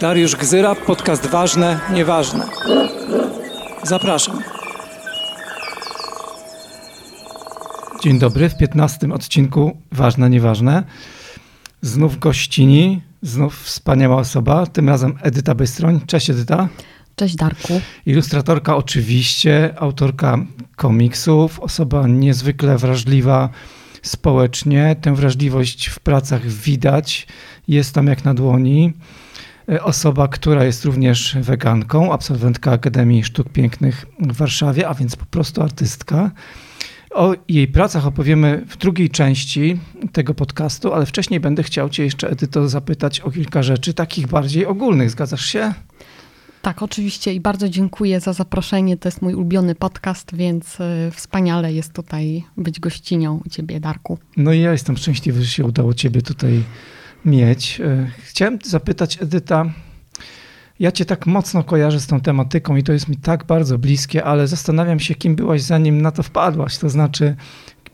Dariusz Gzyra, podcast Ważne, Nieważne. Zapraszam. Dzień dobry, w 15 odcinku Ważne, Nieważne. Znów gościni, znów wspaniała osoba, tym razem Edyta Bystroń. Cześć Edyta. Cześć Darku. Ilustratorka oczywiście, autorka komiksów, osoba niezwykle wrażliwa społecznie. Tę wrażliwość w pracach widać, jest tam jak na dłoni. Osoba, która jest również weganką, absolwentka Akademii Sztuk Pięknych w Warszawie, a więc po prostu artystka. O jej pracach opowiemy w drugiej części tego podcastu, ale wcześniej będę chciał Cię jeszcze, Edyto, zapytać o kilka rzeczy takich bardziej ogólnych. Zgadzasz się? Tak, oczywiście i bardzo dziękuję za zaproszenie. To jest mój ulubiony podcast, więc y, wspaniale jest tutaj być gościnią u Ciebie, Darku. No i ja jestem szczęśliwy, że się udało Ciebie tutaj mieć. E, chciałem zapytać, Edyta, ja cię tak mocno kojarzę z tą tematyką i to jest mi tak bardzo bliskie, ale zastanawiam się, kim byłaś zanim na to wpadłaś. To znaczy,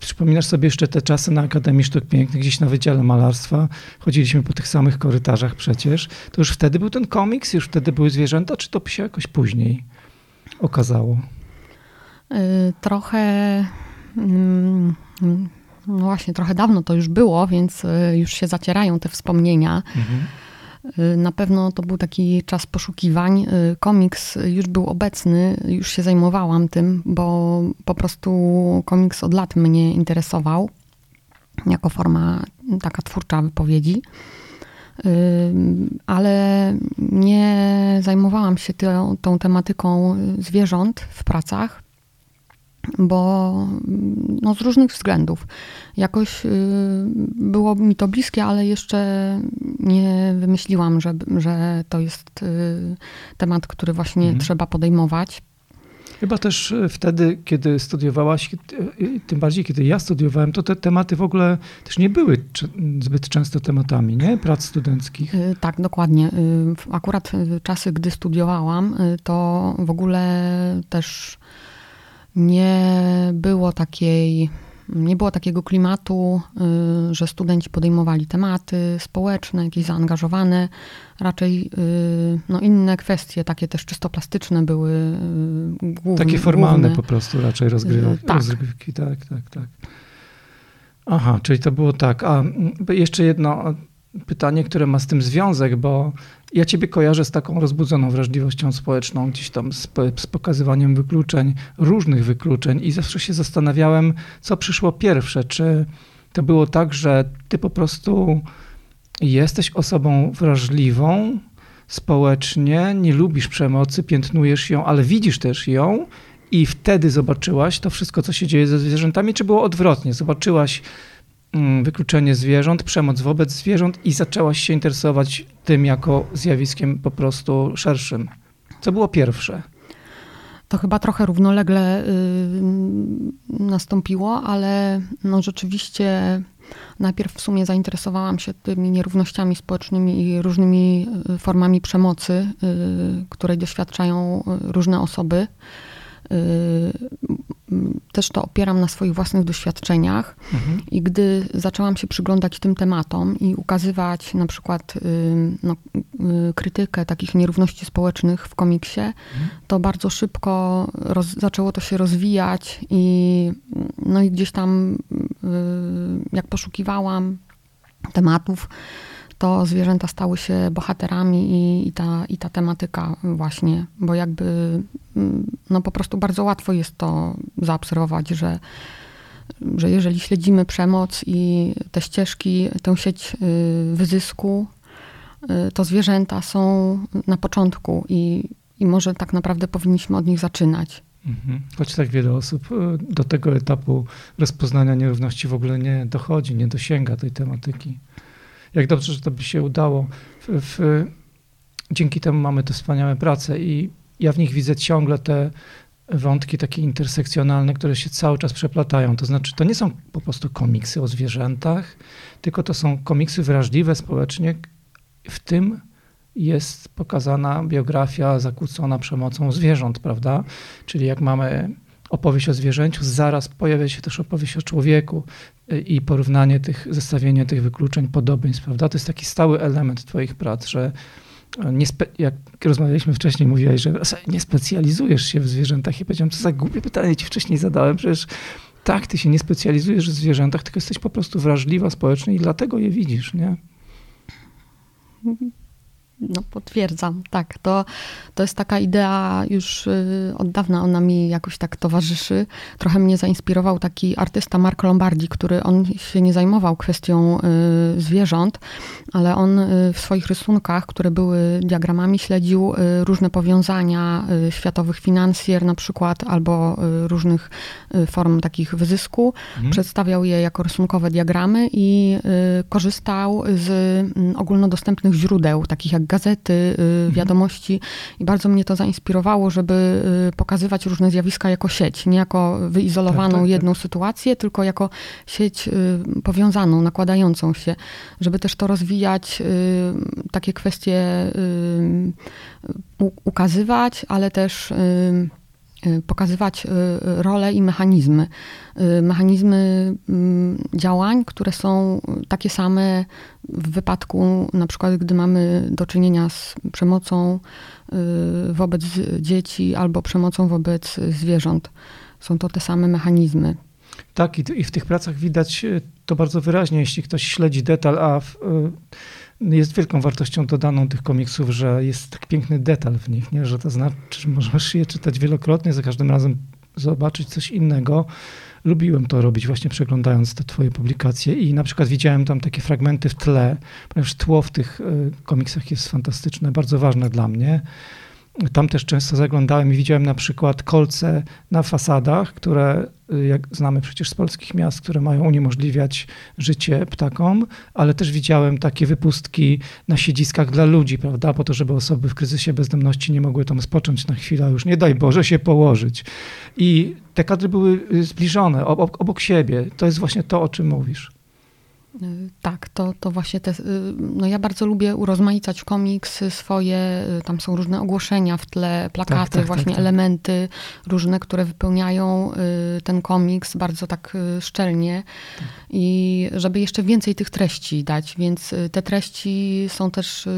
przypominasz sobie jeszcze te czasy na Akademii Sztuk Pięknych, gdzieś na Wydziale Malarstwa, chodziliśmy po tych samych korytarzach przecież. To już wtedy był ten komiks, już wtedy były zwierzęta, czy to się jakoś później okazało? Yy, trochę... No właśnie, trochę dawno to już było, więc y, już się zacierają te wspomnienia. Mhm. Y, na pewno to był taki czas poszukiwań. Y, komiks już był obecny, już się zajmowałam tym, bo po prostu komiks od lat mnie interesował jako forma taka twórcza wypowiedzi. Ale nie zajmowałam się tą, tą tematyką zwierząt w pracach, bo no, z różnych względów. Jakoś y, było mi to bliskie, ale jeszcze nie wymyśliłam, że, że to jest y, temat, który właśnie mhm. trzeba podejmować. Chyba też y, wtedy, kiedy studiowałaś, tym bardziej kiedy ja studiowałem, to te tematy w ogóle też nie były zbyt często tematami, nie? Prac studenckich. Tak, dokładnie. Akurat czasy, gdy studiowałam, to w ogóle też nie było takiej, nie było takiego klimatu, y, że studenci podejmowali tematy społeczne, jakieś zaangażowane. Raczej y, no, inne kwestie, takie też czysto plastyczne były y, główne. Takie formalne główne. po prostu raczej rozgrywki. Tak. rozgrywki. Tak, tak, tak. Aha, czyli to było tak. A jeszcze jedno pytanie, które ma z tym związek, bo ja ciebie kojarzę z taką rozbudzoną wrażliwością społeczną, gdzieś tam z, z, pokazywaniem wykluczeń, różnych wykluczeń i zawsze się zastanawiałem, co przyszło pierwsze. Czy to było tak, że ty po prostu jesteś osobą wrażliwą społecznie, nie lubisz przemocy, piętnujesz ją, ale widzisz też ją i wtedy zobaczyłaś to wszystko, co się dzieje ze zwierzętami, czy było odwrotnie? Zobaczyłaś wykluczenie zwierząt, przemoc wobec zwierząt i zaczęłaś się interesować tym jako zjawiskiem po prostu szerszym. Co było pierwsze? To chyba trochę równolegle y, nastąpiło, ale no rzeczywiście najpierw w sumie zainteresowałam się tymi nierównościami społecznymi i różnymi y, formami przemocy, y, której doświadczają różne osoby. Y, też to opieram na swoich własnych doświadczeniach. Mhm. I gdy zaczęłam się przyglądać tym tematom i ukazywać na przykład y, no, y, krytykę takich nierówności społecznych w komiksie, mhm. to bardzo szybko roz, zaczęło to się rozwijać i, no i gdzieś tam jak poszukiwałam tematów, to zwierzęta stały się bohaterami i, i, ta, i ta tematyka właśnie, bo jakby mm, no po prostu bardzo łatwo jest to zaobserwować, że, że jeżeli śledzimy przemoc i te ścieżki, tę sieć y, wyzysku, y, to zwierzęta są na początku i, i może tak naprawdę powinniśmy od nich zaczynać. Mhm. Choć tak wiele osób y, do tego etapu rozpoznania nierówności w ogóle nie dochodzi, nie dosięga tej tematyki jak dobrze, że to by się udało. W, w, dzięki temu mamy te wspaniałe prace i ja w nich widzę ciągle te wątki takie intersekcjonalne, które się cały czas przeplatają. To znaczy, to nie są po prostu komiksy o zwierzętach, tylko to są komiksy wrażliwe społecznie. W tym jest pokazana biografia zakłócona przemocą zwierząt, prawda? Czyli jak mamy opowieść o zwierzęciu, zaraz pojawia się też opowieść o człowieku y, i porównanie tych, zestawienie tych wykluczeń, podobieństw, prawda? To jest taki stały element twoich prac, że nie jak rozmawialiśmy wcześniej, mówiłeś, że nie specjalizujesz się w zwierzętach i powiedziałem, co za głupie pytanie ci wcześniej zadałem, przecież tak, ty się nie specjalizujesz w zwierzętach, tylko jesteś po prostu wrażliwa społecznie i dlatego je widzisz, nie? No, potwierdzam, tak. To, to jest taka idea już y, od dawna, ona mi jakoś tak towarzyszy. Trochę mnie zainspirował taki artysta Mark Lombardi, który on się nie zajmował kwestią y, zwierząt, ale on y, w swoich rysunkach, które były diagramami, śledził różne powiązania światowych finansjer na przykład, albo różnych form takich wyzysku. Mhm. Przedstawiał je jako rysunkowe diagramy i korzystał z mm, ogólnodostępnych źródeł, takich jak gazety, y, mhm. wiadomości i bardzo mnie to zainspirowało, żeby y, pokazywać różne zjawiska jako sieć, nie jako wyizolowaną tak, tak, tak. jedną tak. sytuację, tylko jako sieć y, powiązaną, nakładającą się, żeby też to rozwijać, takie kwestie ukazywać, ale też pokazywać y, role i mechanizmy. Y, mechanizmy mm, działań, które są takie same w wypadku, na przykład, gdy mamy do czynienia z przemocą wobec dzieci albo przemocą wobec zwierząt. Są to te same mechanizmy. Tak, i w tych pracach widać to bardzo wyraźnie, jeśli ktoś śledzi detal, a w, jest wielką wartością dodaną tych komiksów, że jest tak piękny detal w nich, nie? że to znaczy, że możesz je czytać wielokrotnie, za każdym razem zobaczyć coś innego. Lubiłem to robić właśnie przeglądając te twoje publikacje i na przykład widziałem tam takie fragmenty w tle, ponieważ tło w tych y, komiksach jest fantastyczne, bardzo ważne dla mnie. Tam też często zaglądałem i widziałem na przykład kolce na fasadach, które, y, jak znamy przecież z polskich miast, które mają uniemożliwiać życie ptakom, ale też widziałem takie wypustki na siedziskach dla ludzi, prawda, po to, żeby osoby w kryzysie bezdomności nie mogły tam spocząć na chwilę, już nie daj Boże się położyć. I te kadry były y, zbliżone, obok, obok siebie. To jest właśnie to, o czym mówisz. Y, tak, to, to właśnie te, y, no ja bardzo lubię urozmaicać komiks swoje, y, tam są różne ogłoszenia w tle, plakaty, tak, tak, właśnie tak, tak. elementy różne, które wypełniają ten komiks bardzo tak szczelnie tak. i żeby jeszcze więcej tych treści dać, więc te treści są też,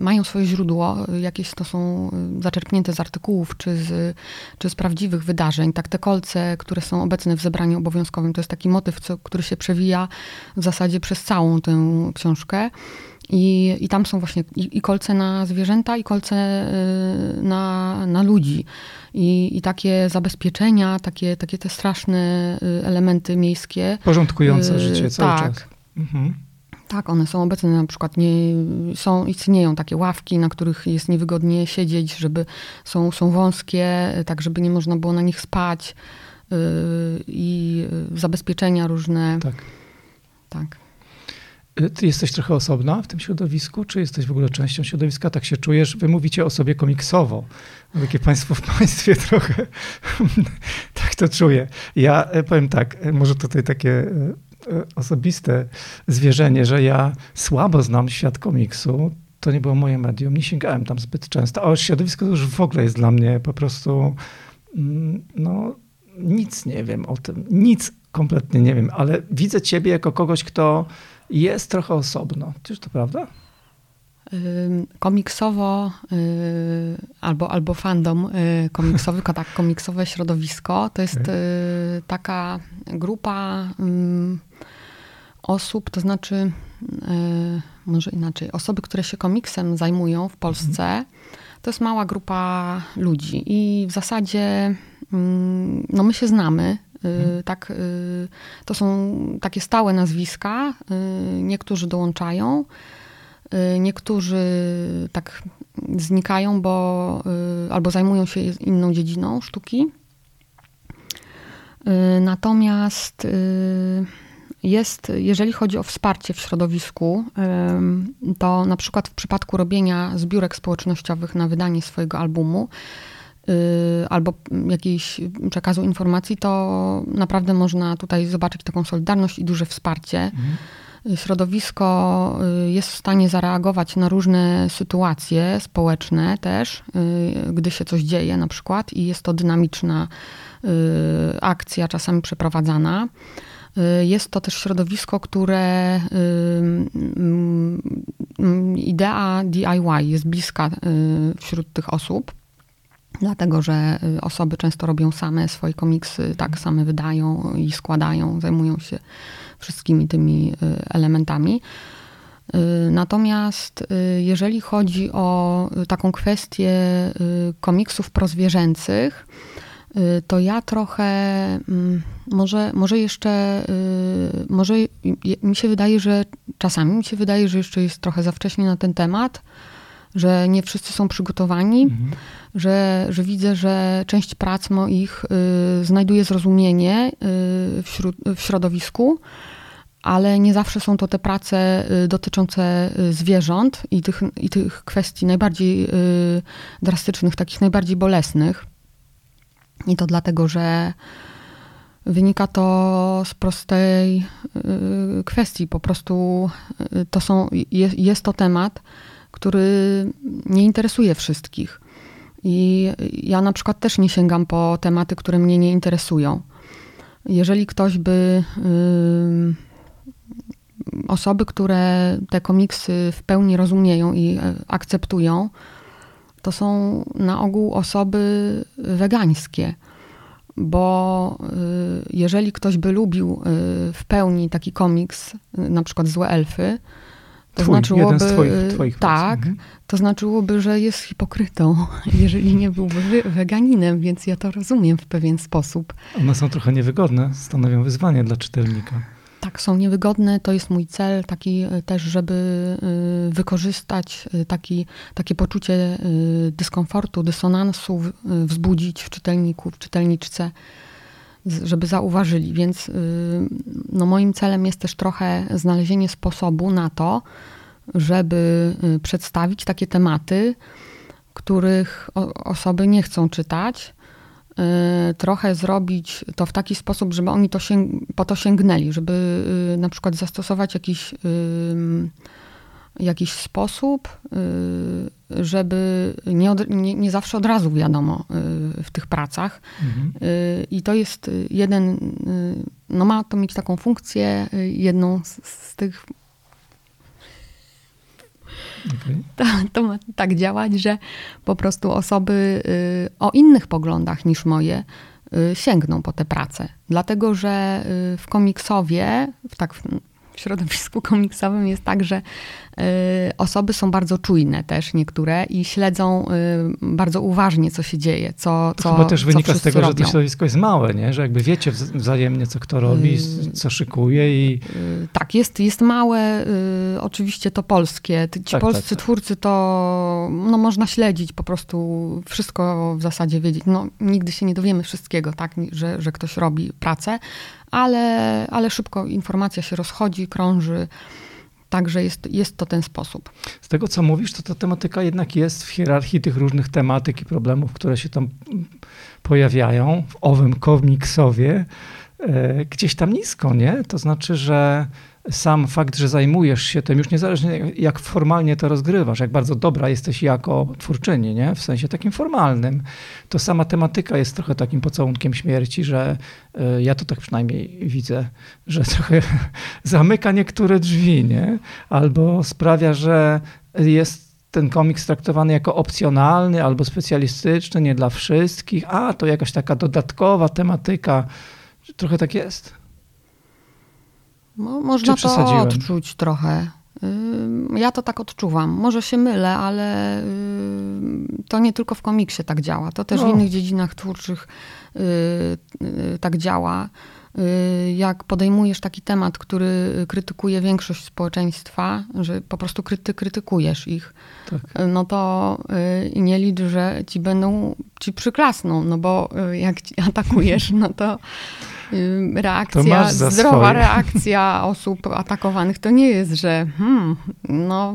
mają swoje źródło, jakieś to są zaczerpnięte z artykułów, czy z, czy z prawdziwych wydarzeń, tak te kolce, które są obecne w zebraniu obowiązkowym, to jest taki motyw, co, który się przewija w zasadzie przez całą tę książkę. I, i tam są właśnie i, i kolce na zwierzęta, i kolce y, na, na ludzi. I, I takie zabezpieczenia, takie, takie te straszne y, elementy miejskie. Porządkujące y, życie cały tak. czas. Mhm. Tak, one są obecne, na przykład nie, są, istnieją takie ławki, na których jest niewygodnie siedzieć, żeby są, są wąskie, tak żeby nie można było na nich spać i zabezpieczenia różne. Tak. Tak. Y, ty jesteś trochę osobna w tym środowisku, czy jesteś w ogóle częścią środowiska? Tak się czujesz? Wy mówicie o sobie komiksowo. Takie państwo w państwie trochę. tak to czuję. Ja e, powiem tak, e, może tutaj takie e, osobiste zwierzenie, że ja słabo znam świat komiksu. To nie było moje medium, nie sięgałem tam zbyt często. A środowisko już w ogóle jest dla mnie po prostu, mm, no, nic nie wiem o tym. Nic kompletnie nie wiem, ale widzę ciebie jako kogoś, kto jest trochę osobno. Czyż to prawda? komiksowo y, albo, albo fandom y, komiksowy, tak, komiksowe środowisko to jest. Y, taka grupa osób, to znaczy może inaczej, osoby, które się komiksem zajmują w Polsce, mhm. to jest mała grupa ludzi i w zasadzie no my się znamy, Mhm. Tak, y, to są takie stałe nazwiska. Y, niektórzy dołączają, y, niektórzy tak znikają, bo albo zajmują się inną dziedziną sztuki. Natomiast jest, jeżeli chodzi o wsparcie w środowisku, to na przykład w przypadku robienia zbiórek społecznościowych na wydanie swojego albumu, Y, albo jakiejś przekazu informacji, to naprawdę można tutaj zobaczyć taką solidarność i duże wsparcie. Mhm. Środowisko jest w stanie zareagować na różne sytuacje społeczne też, gdy się coś dzieje na przykład i jest to dynamiczna akcja czasami przeprowadzana. Y, jest to też środowisko, które y, idea DIY jest bliska y, wśród tych osób. Dlatego, że osoby często robią same swoje komiksy, tak same wydają i składają, zajmują się wszystkimi tymi elementami. Natomiast jeżeli chodzi o taką kwestię komiksów prozwierzęcych, Y, to ja trochę, mm, może, może jeszcze, y, może mi się wydaje, że czasami mi się wydaje, że jeszcze jest trochę za wcześnie na ten temat, że nie wszyscy są przygotowani, mhm. że, że widzę, że część prac moich y, znajduje zrozumienie wśród, w środowisku, ale nie zawsze są to te prace dotyczące zwierząt i tych, i tych kwestii najbardziej drastycznych, takich najbardziej bolesnych. I to dlatego, że wynika to z prostej y, kwestii. Po prostu y, to są, jest, jest to temat, który nie interesuje wszystkich. I ja na przykład też nie sięgam po tematy, które mnie nie interesują. Jeżeli ktoś by. Osoby, które te komiksy w pełni rozumieją i e, akceptują, to są na ogół osoby wegańskie. Bo y, jeżeli ktoś by lubił y, w pełni taki komiks, na przykład Złe Elfy, to Twój, znaczyłoby. Twoich, twoich tak, mhm. to znaczyłoby, że jest hipokrytą, jeżeli nie byłby weganinem, więc ja to rozumiem w pewien sposób. One są trochę niewygodne, stanowią wyzwanie dla czytelnika. Tak, są niewygodne. To jest mój cel taki e, też, żeby e, wykorzystać e, taki, takie poczucie dyskomfortu, dysonansu, wzbudzić w czytelniku, w czytelniczce, żeby zauważyli. Więc no, moim celem jest też trochę znalezienie sposobu na to, żeby przedstawić takie tematy, których osoby nie chcą czytać, Y, trochę zrobić to w taki sposób, żeby oni to sięg- po to sięgnęli, żeby y, na przykład zastosować jakiś, jakiś sposób, y, żeby nie, od, nie, nie, zawsze od razu wiadomo w tych pracach. Mhm. I to jest jeden, no ma to mieć taką funkcję, jedną z, z tych Okay. To, to, ma tak działać, że po prostu osoby y, o innych poglądach niż moje y, sięgną po te prace. Dlatego, że y, w komiksowie, w tak w środowisku komiksowym jest tak, że y, osoby są bardzo czujne też niektóre i śledzą y, bardzo uważnie, co się dzieje, co To chyba też wynika z tego, robią. że to środowisko jest małe, nie? że jakby wiecie wzajemnie, co kto robi, y, co szykuje i... Tak, jest, jest małe, oczywiście to polskie. Ci tak, polscy tak, tak. twórcy to no, można śledzić, po prostu wszystko w zasadzie wiedzieć. No, nigdy się nie dowiemy wszystkiego, tak, że, że ktoś robi pracę, ale, ale szybko informacja się rozchodzi, krąży. Także jest, jest to ten sposób. Z tego, co mówisz, to ta tematyka jednak jest w hierarchii tych różnych tematyk i problemów, które się tam pojawiają w owym komiksowie, e, gdzieś tam nisko, nie? To znaczy, że sam fakt, że zajmujesz się tym, już niezależnie jak formalnie to rozgrywasz, jak bardzo dobra jesteś jako twórczyni, nie? w sensie takim formalnym, to sama tematyka jest trochę takim pocałunkiem śmierci, że y, ja to tak przynajmniej widzę, że trochę zamyka niektóre drzwi, nie? albo sprawia, że jest ten komiks traktowany jako opcjonalny albo specjalistyczny, nie dla wszystkich, a to jakaś taka dodatkowa tematyka. Trochę tak jest. No, można to odczuć trochę. Ja to tak odczuwam. Może się mylę, ale to nie tylko w komiksie tak działa. To też no. w innych dziedzinach twórczych y, y, tak działa. Y, jak podejmujesz taki temat, który krytykuje większość społeczeństwa, że po prostu kryty, krytykujesz ich, tak. no to nie licz, że ci będą, ci przyklasną, no bo jak atakujesz, no to reakcja, zdrowa swoje. reakcja osób atakowanych to nie jest, że hmm, no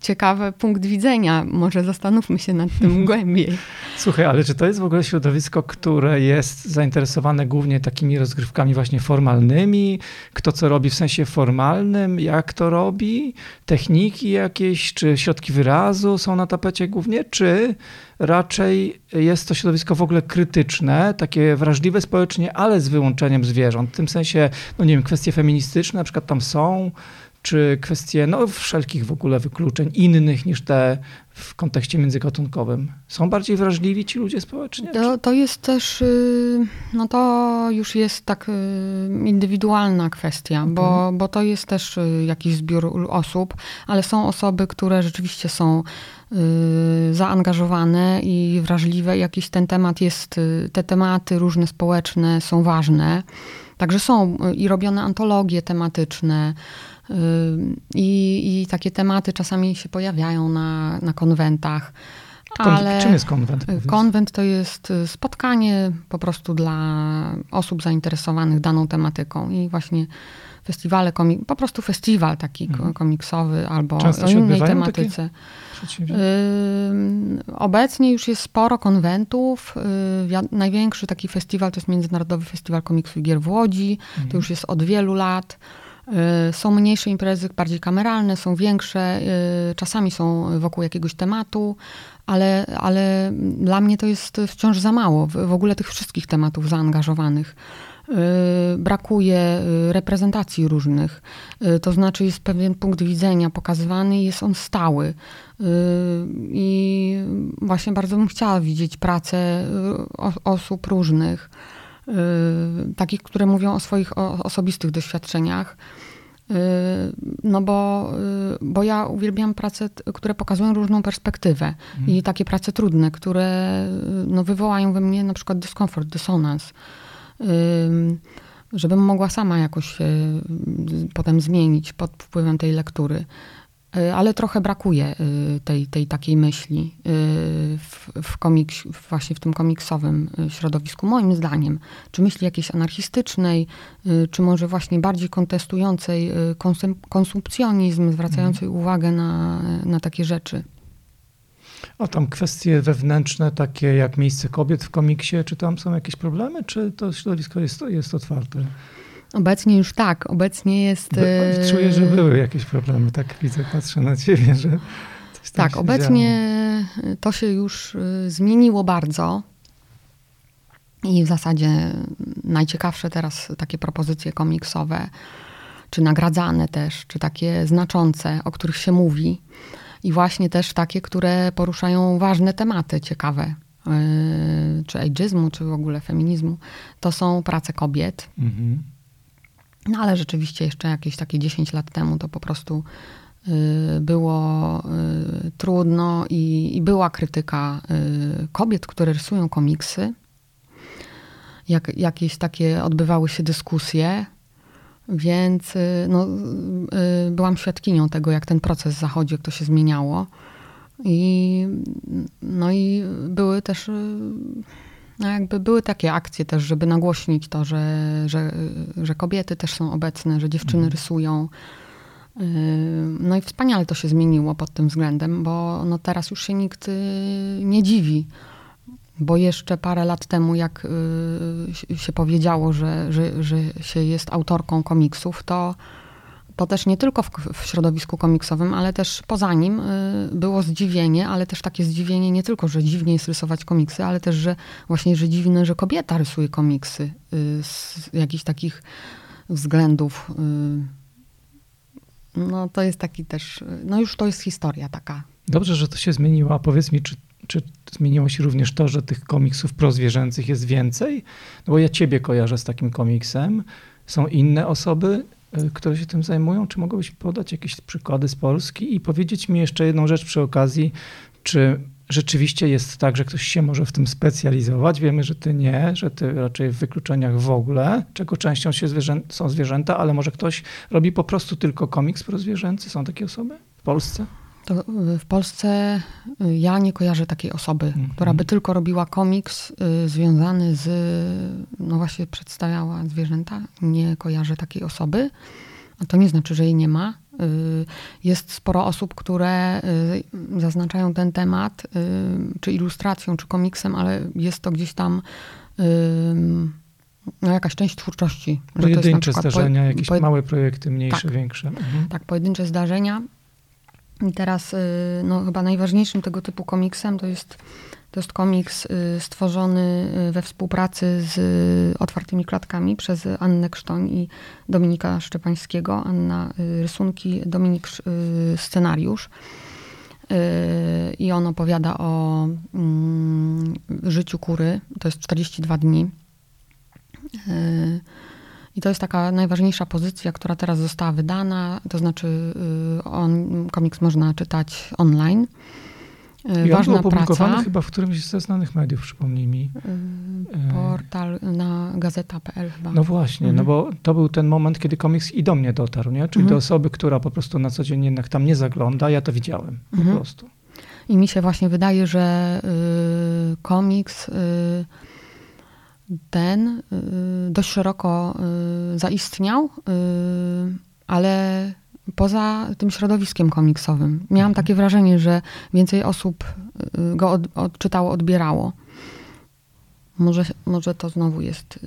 ciekawy punkt widzenia. Może zastanówmy się nad tym głębiej. Słuchaj, ale czy to jest w ogóle środowisko, które jest zainteresowane głównie takimi rozgrywkami właśnie formalnymi? Kto co robi w sensie formalnym? Jak to robi? Techniki jakieś, czy środki wyrazu są na tapecie głównie? Czy raczej jest to środowisko w ogóle krytyczne, takie wrażliwe społecznie, ale z wyłączeniem zwierząt? W tym sensie, no nie wiem, kwestie feministyczne na przykład tam są, czy kwestie no, wszelkich w ogóle wykluczeń innych niż te w kontekście międzygatunkowym? Są bardziej wrażliwi ci ludzie społecznie? To, to jest też, y, no to już jest tak y, indywidualna kwestia, bo, bo to jest też y, jakiś zbiór osób, ale są osoby, które rzeczywiście są zaangażowane i wrażliwe. Jakiś ten temat jest, te tematy różne społeczne są ważne. Także są i robione antologie tematyczne, i, I, takie tematy czasami się pojawiają na, na konwentach. Ale czym jest konwent? Konwent to jest y, spotkanie po prostu dla osób zainteresowanych daną tematyką i właśnie festiwale, komik- po prostu festiwal taki mhm. komiksowy albo Często o innej tematyce. obecnie już jest sporo konwentów. Y, największy taki festiwal to jest Międzynarodowy Festiwal Komiksu i Gier w Łodzi. Mhm. To już jest od wielu lat. Y, są mniejsze imprezy, bardziej kameralne, są większe, y, czasami są wokół jakiegoś tematu, ale, ale dla mnie to jest wciąż za mało, w ogóle tych wszystkich tematów zaangażowanych. Y, brakuje reprezentacji różnych, to znaczy jest pewien punkt widzenia pokazywany jest on stały. I właśnie bardzo bym chciała widzieć pracę osób różnych takich, które mówią o swoich osobistych doświadczeniach. Y, no bo, y, bo ja uwielbiam prace, które pokazują różną perspektywę mhm. i takie prace trudne, które no, wywołają we mnie na przykład dyskomfort, dysonans. Żebym mogła sama jakoś się potem zmienić pod wpływem tej lektury. Y, ale trochę brakuje y, tej, tej takiej myśli y, w, w komiks, właśnie w tym komiksowym środowisku, moim zdaniem. Czy myśli jakiejś anarchistycznej, czy może właśnie bardziej kontestującej konsumpcjonizm, zwracającej mhm. uwagę na, na takie rzeczy. A tam kwestie wewnętrzne, takie jak miejsce kobiet w komiksie, czy tam są jakieś problemy, czy to środowisko jest, jest otwarte? Obecnie już tak, obecnie jest... E, czuję, że były jakieś problemy, tak widzę, patrzę na ciebie, że Tak, obecnie działo. to się już e, zmieniło bardzo. I w zasadzie najciekawsze teraz takie propozycje komiksowe, czy nagradzane też, czy takie znaczące, o których się mówi. I właśnie też takie, które poruszają ważne tematy ciekawe, e, czy ageizmu, czy w ogóle feminizmu, to są prace kobiet. Mhm no ale rzeczywiście jeszcze jakieś takie 10 lat temu to po prostu y, było y, trudno i, i była krytyka y, kobiet, które rysują komiksy. Jak, jakieś takie odbywały się dyskusje, więc no, byłam świadkinią tego, jak ten proces zachodzi, jak to się zmieniało. I, no i były też no jakby były takie akcje też, żeby nagłośnić to, że, że, że kobiety też są obecne, że dziewczyny mhm. rysują. No i wspaniale to się zmieniło pod tym względem, bo no teraz już się nikt y, nie dziwi. Bo jeszcze parę lat temu, jak y, się powiedziało, że, że, że się jest autorką komiksów, to to też nie tylko w, w, środowisku komiksowym, ale też poza nim y, było zdziwienie, ale też takie zdziwienie nie tylko, że dziwnie jest rysować komiksy, ale też, że właśnie, że dziwne, że kobieta rysuje komiksy y, z jakichś takich względów. Y, no to jest taki też, no już to jest historia taka. Dobrze, że to się zmieniło, a powiedz mi, czy, czy zmieniło się również to, że tych komiksów prozwierzęcych jest więcej? No bo ja ciebie kojarzę z takim komiksem. Są inne osoby, które się tym zajmują? Czy mogłabyś podać jakieś przykłady z Polski i powiedzieć mi jeszcze jedną rzecz przy okazji, czy rzeczywiście jest tak, że ktoś się może w tym specjalizować? Wiemy, że ty nie, że ty raczej w wykluczeniach w ogóle, czego częścią się zwierzę, są zwierzęta, ale może ktoś robi po prostu tylko komiks prozwierzęcy? Są takie osoby w Polsce? To w Polsce y, ja nie kojarzę takiej osoby, mm -hmm. która by tylko robiła komiks y, związany z, no właśnie przedstawiała zwierzęta. Nie kojarzę takiej osoby. A to nie znaczy, że jej nie ma. Jest sporo osób, które zaznaczają ten temat, czy ilustracją, czy komiksem, ale jest to gdzieś tam no, jakaś część twórczości. Pojedyncze zdarzenia, po, jakieś po, małe projekty, mniejsze, tak, większe. Mhm. Tak, pojedyncze zdarzenia. I teraz no, chyba najważniejszym tego typu komiksem to jest to jest komiks y, stworzony y, we współpracy z Otwartymi Klatkami przez Annę Krztoń i Dominika Szczepańskiego. Anna y, rysunki, Dominik scenariusz. I on opowiada o mm, życiu kury. To jest 42 dni. I to jest taka najważniejsza pozycja, która teraz została wydana. To znaczy, on, komiks można czytać online. I ważna on był opublikowany praca. chyba w którymś ze znanych mediów, przypomnij mi. Y, portal na gazeta.pl chyba. No właśnie, no mhm. no bo to był ten moment, kiedy komiks i do mnie dotarł, nie? Czyli mhm. do osoby, która po prostu na co dzień jednak tam nie zagląda, ja to widziałem po mhm. prostu. I mi się właśnie wydaje, że y, komiks ten y, dość szeroko y, zaistniał, y, ale poza tym środowiskiem komiksowym. Miałam takie wrażenie, że więcej osób go od, odczytało, odbierało. Może, może to znowu jest.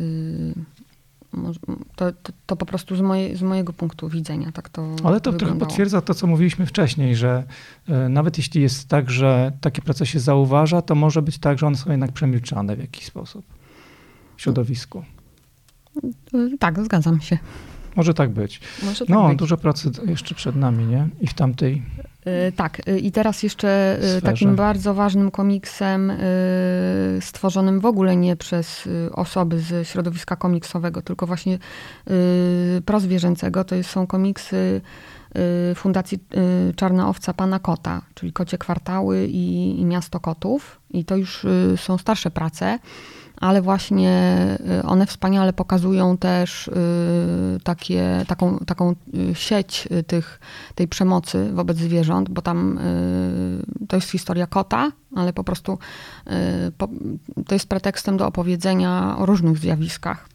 To, to, to, po prostu z, moje, z mojego punktu widzenia tak to. Ale to wyglądało. trochę potwierdza to, co mówiliśmy wcześniej, że nawet jeśli jest tak, że takie prace się zauważa, to może być tak, że one są jednak przemilczane w jakiś sposób środowisku. Tak, zgadzam się. Może tak być. Może tak no, być. dużo pracy jeszcze przed nami, nie? I w tamtej. Yy, tak, yy, i teraz jeszcze yy, takim bardzo ważnym komiksem, stworzonym w ogóle nie przez osoby z środowiska komiksowego, tylko właśnie prozwierzęcego, to są komiksy Fundacji Czarna Owca Pana Kota, czyli Kocie Kwartały i Miasto Kotów. I to już są starsze prace ale właśnie y, one wspaniale pokazują też y, takie, taką, taką y, sieć tych, tej przemocy wobec zwierząt, bo tam to jest historia kota, ale po prostu to jest pretekstem do opowiedzenia o różnych zjawiskach.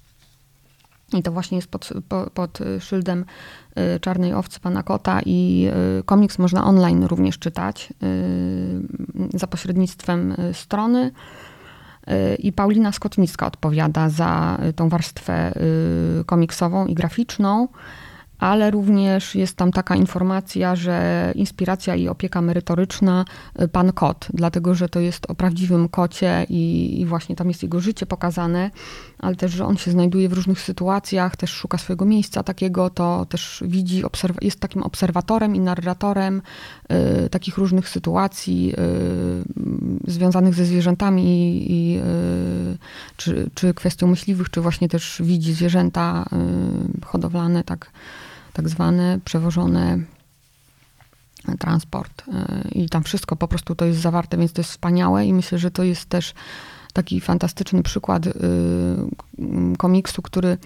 I to właśnie jest pod, pod szyldem Czarnej Owcy Pana Kota i komiks można online również czytać za pośrednictwem strony i Paulina Skotnicka odpowiada za y, tą warstwę y, komiksową i graficzną ale również jest tam taka informacja, że inspiracja i opieka merytoryczna y, pan kot, dlatego że to jest o prawdziwym kocie i, i, właśnie tam jest jego życie pokazane, ale też, że on się znajduje w różnych sytuacjach, też szuka swojego miejsca takiego, to też widzi, jest takim obserwatorem i narratorem y, takich różnych sytuacji y, związanych ze zwierzętami i, y, czy, czy kwestią myśliwych, czy właśnie też widzi zwierzęta y, hodowlane tak tak zwane przewożone e, transport. E, I tam wszystko po prostu to jest zawarte, więc to jest wspaniałe i myślę, że to jest też taki fantastyczny przykład y, komiksu, który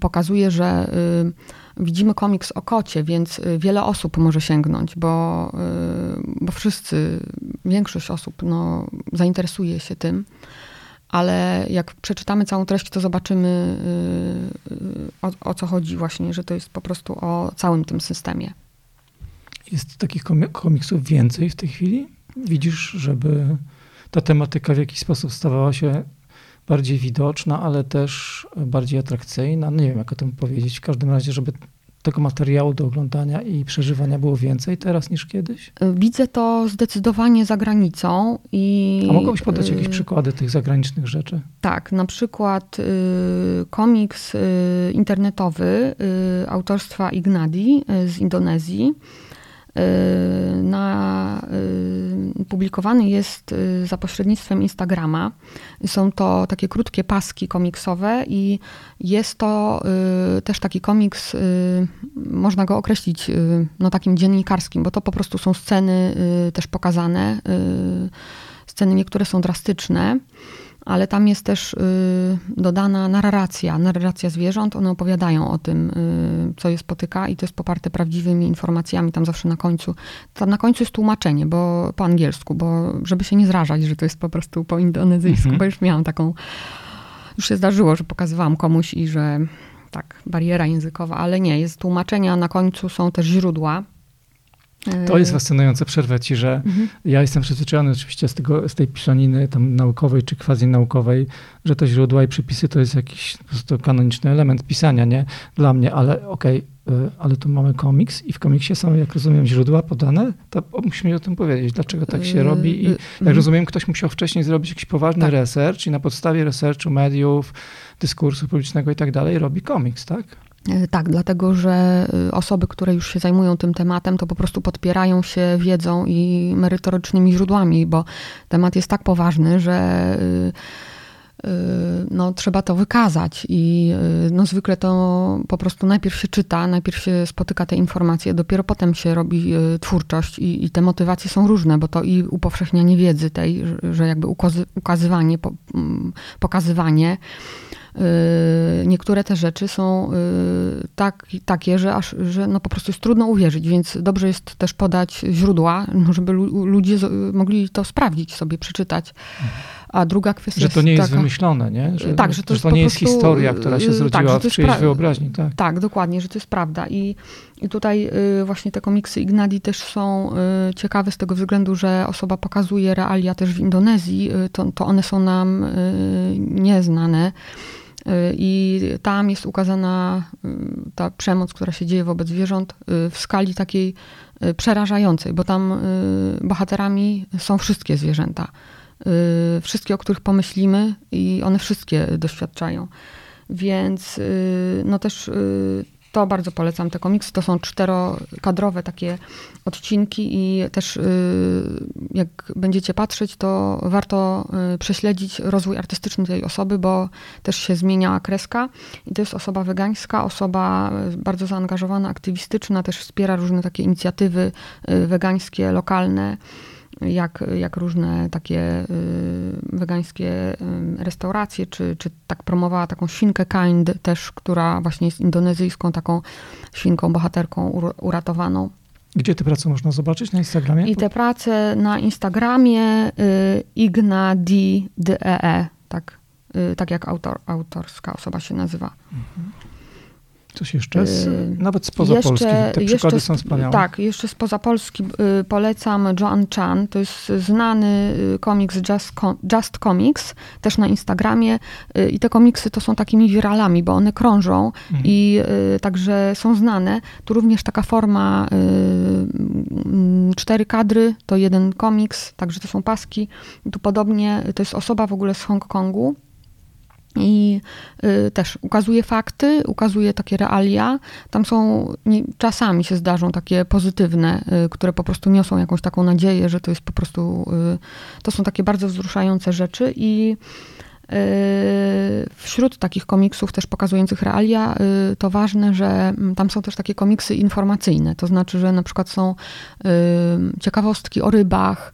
pokazuje, że y, widzimy komiks o kocie, więc y, wiele osób może sięgnąć, bo, bo wszyscy, większość osób no, zainteresuje się tym ale jak przeczytamy całą treść, to zobaczymy o, o, co chodzi właśnie, że to jest po prostu o całym tym systemie. Jest takich komiksów więcej w tej chwili? Widzisz, żeby ta tematyka w jakiś sposób stawała się bardziej widoczna, ale też bardziej atrakcyjna? Nie wiem, jak o tym powiedzieć. W każdym razie, żeby tego materiału do oglądania i przeżywania było więcej teraz niż kiedyś? Widzę to zdecydowanie za granicą. I, A mogłabyś podać jakieś y, przykłady tych zagranicznych rzeczy? Tak, na przykład y, komiks y, internetowy autorstwa Ignadi z Indonezji na, y, publikowany jest y, za pośrednictwem Instagrama. Są to takie krótkie paski komiksowe i jest to też taki komiks, można go określić no, takim dziennikarskim, bo to po prostu są sceny też pokazane. Sceny niektóre są drastyczne ale tam jest też y, dodana narracja, narracja zwierząt. One opowiadają o tym, y, co je spotyka i to jest poparte prawdziwymi informacjami. Tam zawsze na końcu, tam na końcu jest tłumaczenie, bo po angielsku, bo żeby się nie zrażać, że to jest po prostu po indonezyjsku, mhm. bo już miałam taką, już się zdarzyło, że pokazywałam komuś i że tak, bariera językowa, ale nie, jest tłumaczenia, na końcu są też źródła. To jest fascynujące, przerwę ci, że mhm. ja jestem przyzwyczajony oczywiście z, tego, z tej pisaniny tam naukowej czy quasi naukowej, że te źródła i przypisy to jest jakiś po prostu kanoniczny element pisania, nie? Dla mnie, ale okej, okay, ale tu mamy komiks i w komiksie są, jak rozumiem, źródła podane, to musimy o tym powiedzieć, dlaczego tak się robi i jak mhm. rozumiem, ktoś musiał wcześniej zrobić jakiś poważny tak. research i na podstawie researchu mediów, dyskursu publicznego i tak dalej robi komiks, tak? E, tak, dlatego że y, osoby, które już się zajmują tym tematem, to po prostu podpierają się wiedzą i merytorycznymi źródłami, bo temat jest tak poważny, że y, no, trzeba to wykazać i no, zwykle to po prostu najpierw się czyta, najpierw się spotyka te informacje, dopiero potem się robi twórczość i, i te motywacje są różne, bo to i upowszechnianie wiedzy tej, że jakby ukazywanie, pokazywanie, Y, niektóre te rzeczy są y, tak, takie, że, aż, że no po prostu jest trudno uwierzyć, więc dobrze jest też podać źródła, no żeby ludzie mogli to sprawdzić sobie, przeczytać. A druga kwestia Że to nie jest, jest taka, wymyślone, nie? Że, tak, że to, że to nie jest prostu, historia, która się y, zrodziła tak, w czyjejś wyobraźni. Tak. tak, dokładnie, że to jest prawda. I, i tutaj właśnie te komiksy Ignadi też są ciekawe z tego względu, że osoba pokazuje realia też w Indonezji, to, to one są nam nieznane. I tam jest ukazana y, ta przemoc, która się dzieje wobec zwierząt y, w skali takiej y, przerażającej, bo tam bohaterami są wszystkie zwierzęta. Wszystkie, o których pomyślimy, i one wszystkie doświadczają. Więc no też to bardzo polecam te komiksy. To są czterokadrowe takie odcinki i też y, jak będziecie patrzeć, to warto y, prześledzić rozwój artystyczny tej osoby, bo też się zmienia kreska. I to jest osoba wegańska, osoba y, bardzo zaangażowana, aktywistyczna, też wspiera różne takie inicjatywy wegańskie, lokalne jak, jak różne takie y, wegańskie y, restauracje, czy, czy tak promowała taką świnkę Kind też, która właśnie jest indonezyjską taką świnką, bohaterką uratowaną. Gdzie te prace można zobaczyć? Na Instagramie? I te prace na Instagramie y, Igna D, e, tak, y, tak jak autor, autorska osoba się nazywa. Mhm. Coś jeszcze? Z, y, nawet spoza jeszcze, Polski. Te przykłady są wspaniałe. Tak, jeszcze spoza Polski y, polecam Joan Chan. To jest znany y, komiks Just, Just Comics, też na Instagramie. I te komiksy to są takimi wiralami, bo one krążą mhm. i także są znane. Tu również taka forma mm, cztery kadry, to jeden komiks, także to są paski. Tu podobnie, to jest osoba w ogóle z Hongkongu, i y, też ukazuje fakty, ukazuje takie realia. Tam są, nie, czasami się zdarzą takie pozytywne, y, które po prostu niosą jakąś taką nadzieję, że to jest po prostu, y, to są takie bardzo wzruszające rzeczy i y, Wśród takich komiksów też pokazujących realia, y, to ważne, że mm, tam są też takie komiksy informacyjne. To znaczy, że na przykład są y, ciekawostki o rybach,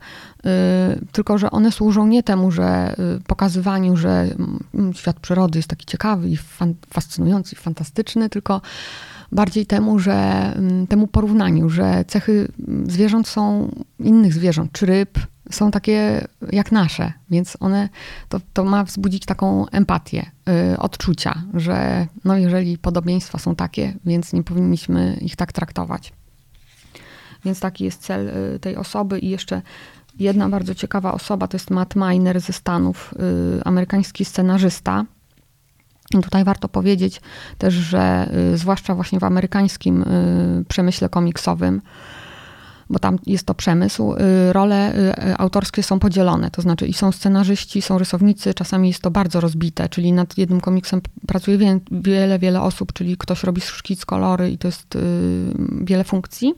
tylko że one służą nie temu, że y, pokazywaniu, że mm, świat przyrody jest taki ciekawy i fascynujący i fantastyczny, tylko bardziej temu, że mm, temu porównaniu, że cechy mm, zwierząt są innych zwierząt, czy ryb, są takie jak nasze, więc one, to, to ma wzbudzić taką empatię, yy, odczucia, że no jeżeli podobieństwa są takie, więc nie powinniśmy ich tak traktować. Więc taki jest cel y, tej osoby i jeszcze Jedna bardzo ciekawa osoba to jest Matt Miner ze Stanów, y, amerykański scenarzysta. I tutaj warto powiedzieć też, że y, zwłaszcza właśnie w amerykańskim y, przemyśle komiksowym, bo tam jest to przemysł, role autorskie są podzielone. To znaczy i są scenarzyści, są rysownicy, czasami jest to bardzo rozbite, czyli nad jednym komiksem pracuje wiele, wiele osób, czyli ktoś robi szkic, kolory i to jest wiele funkcji.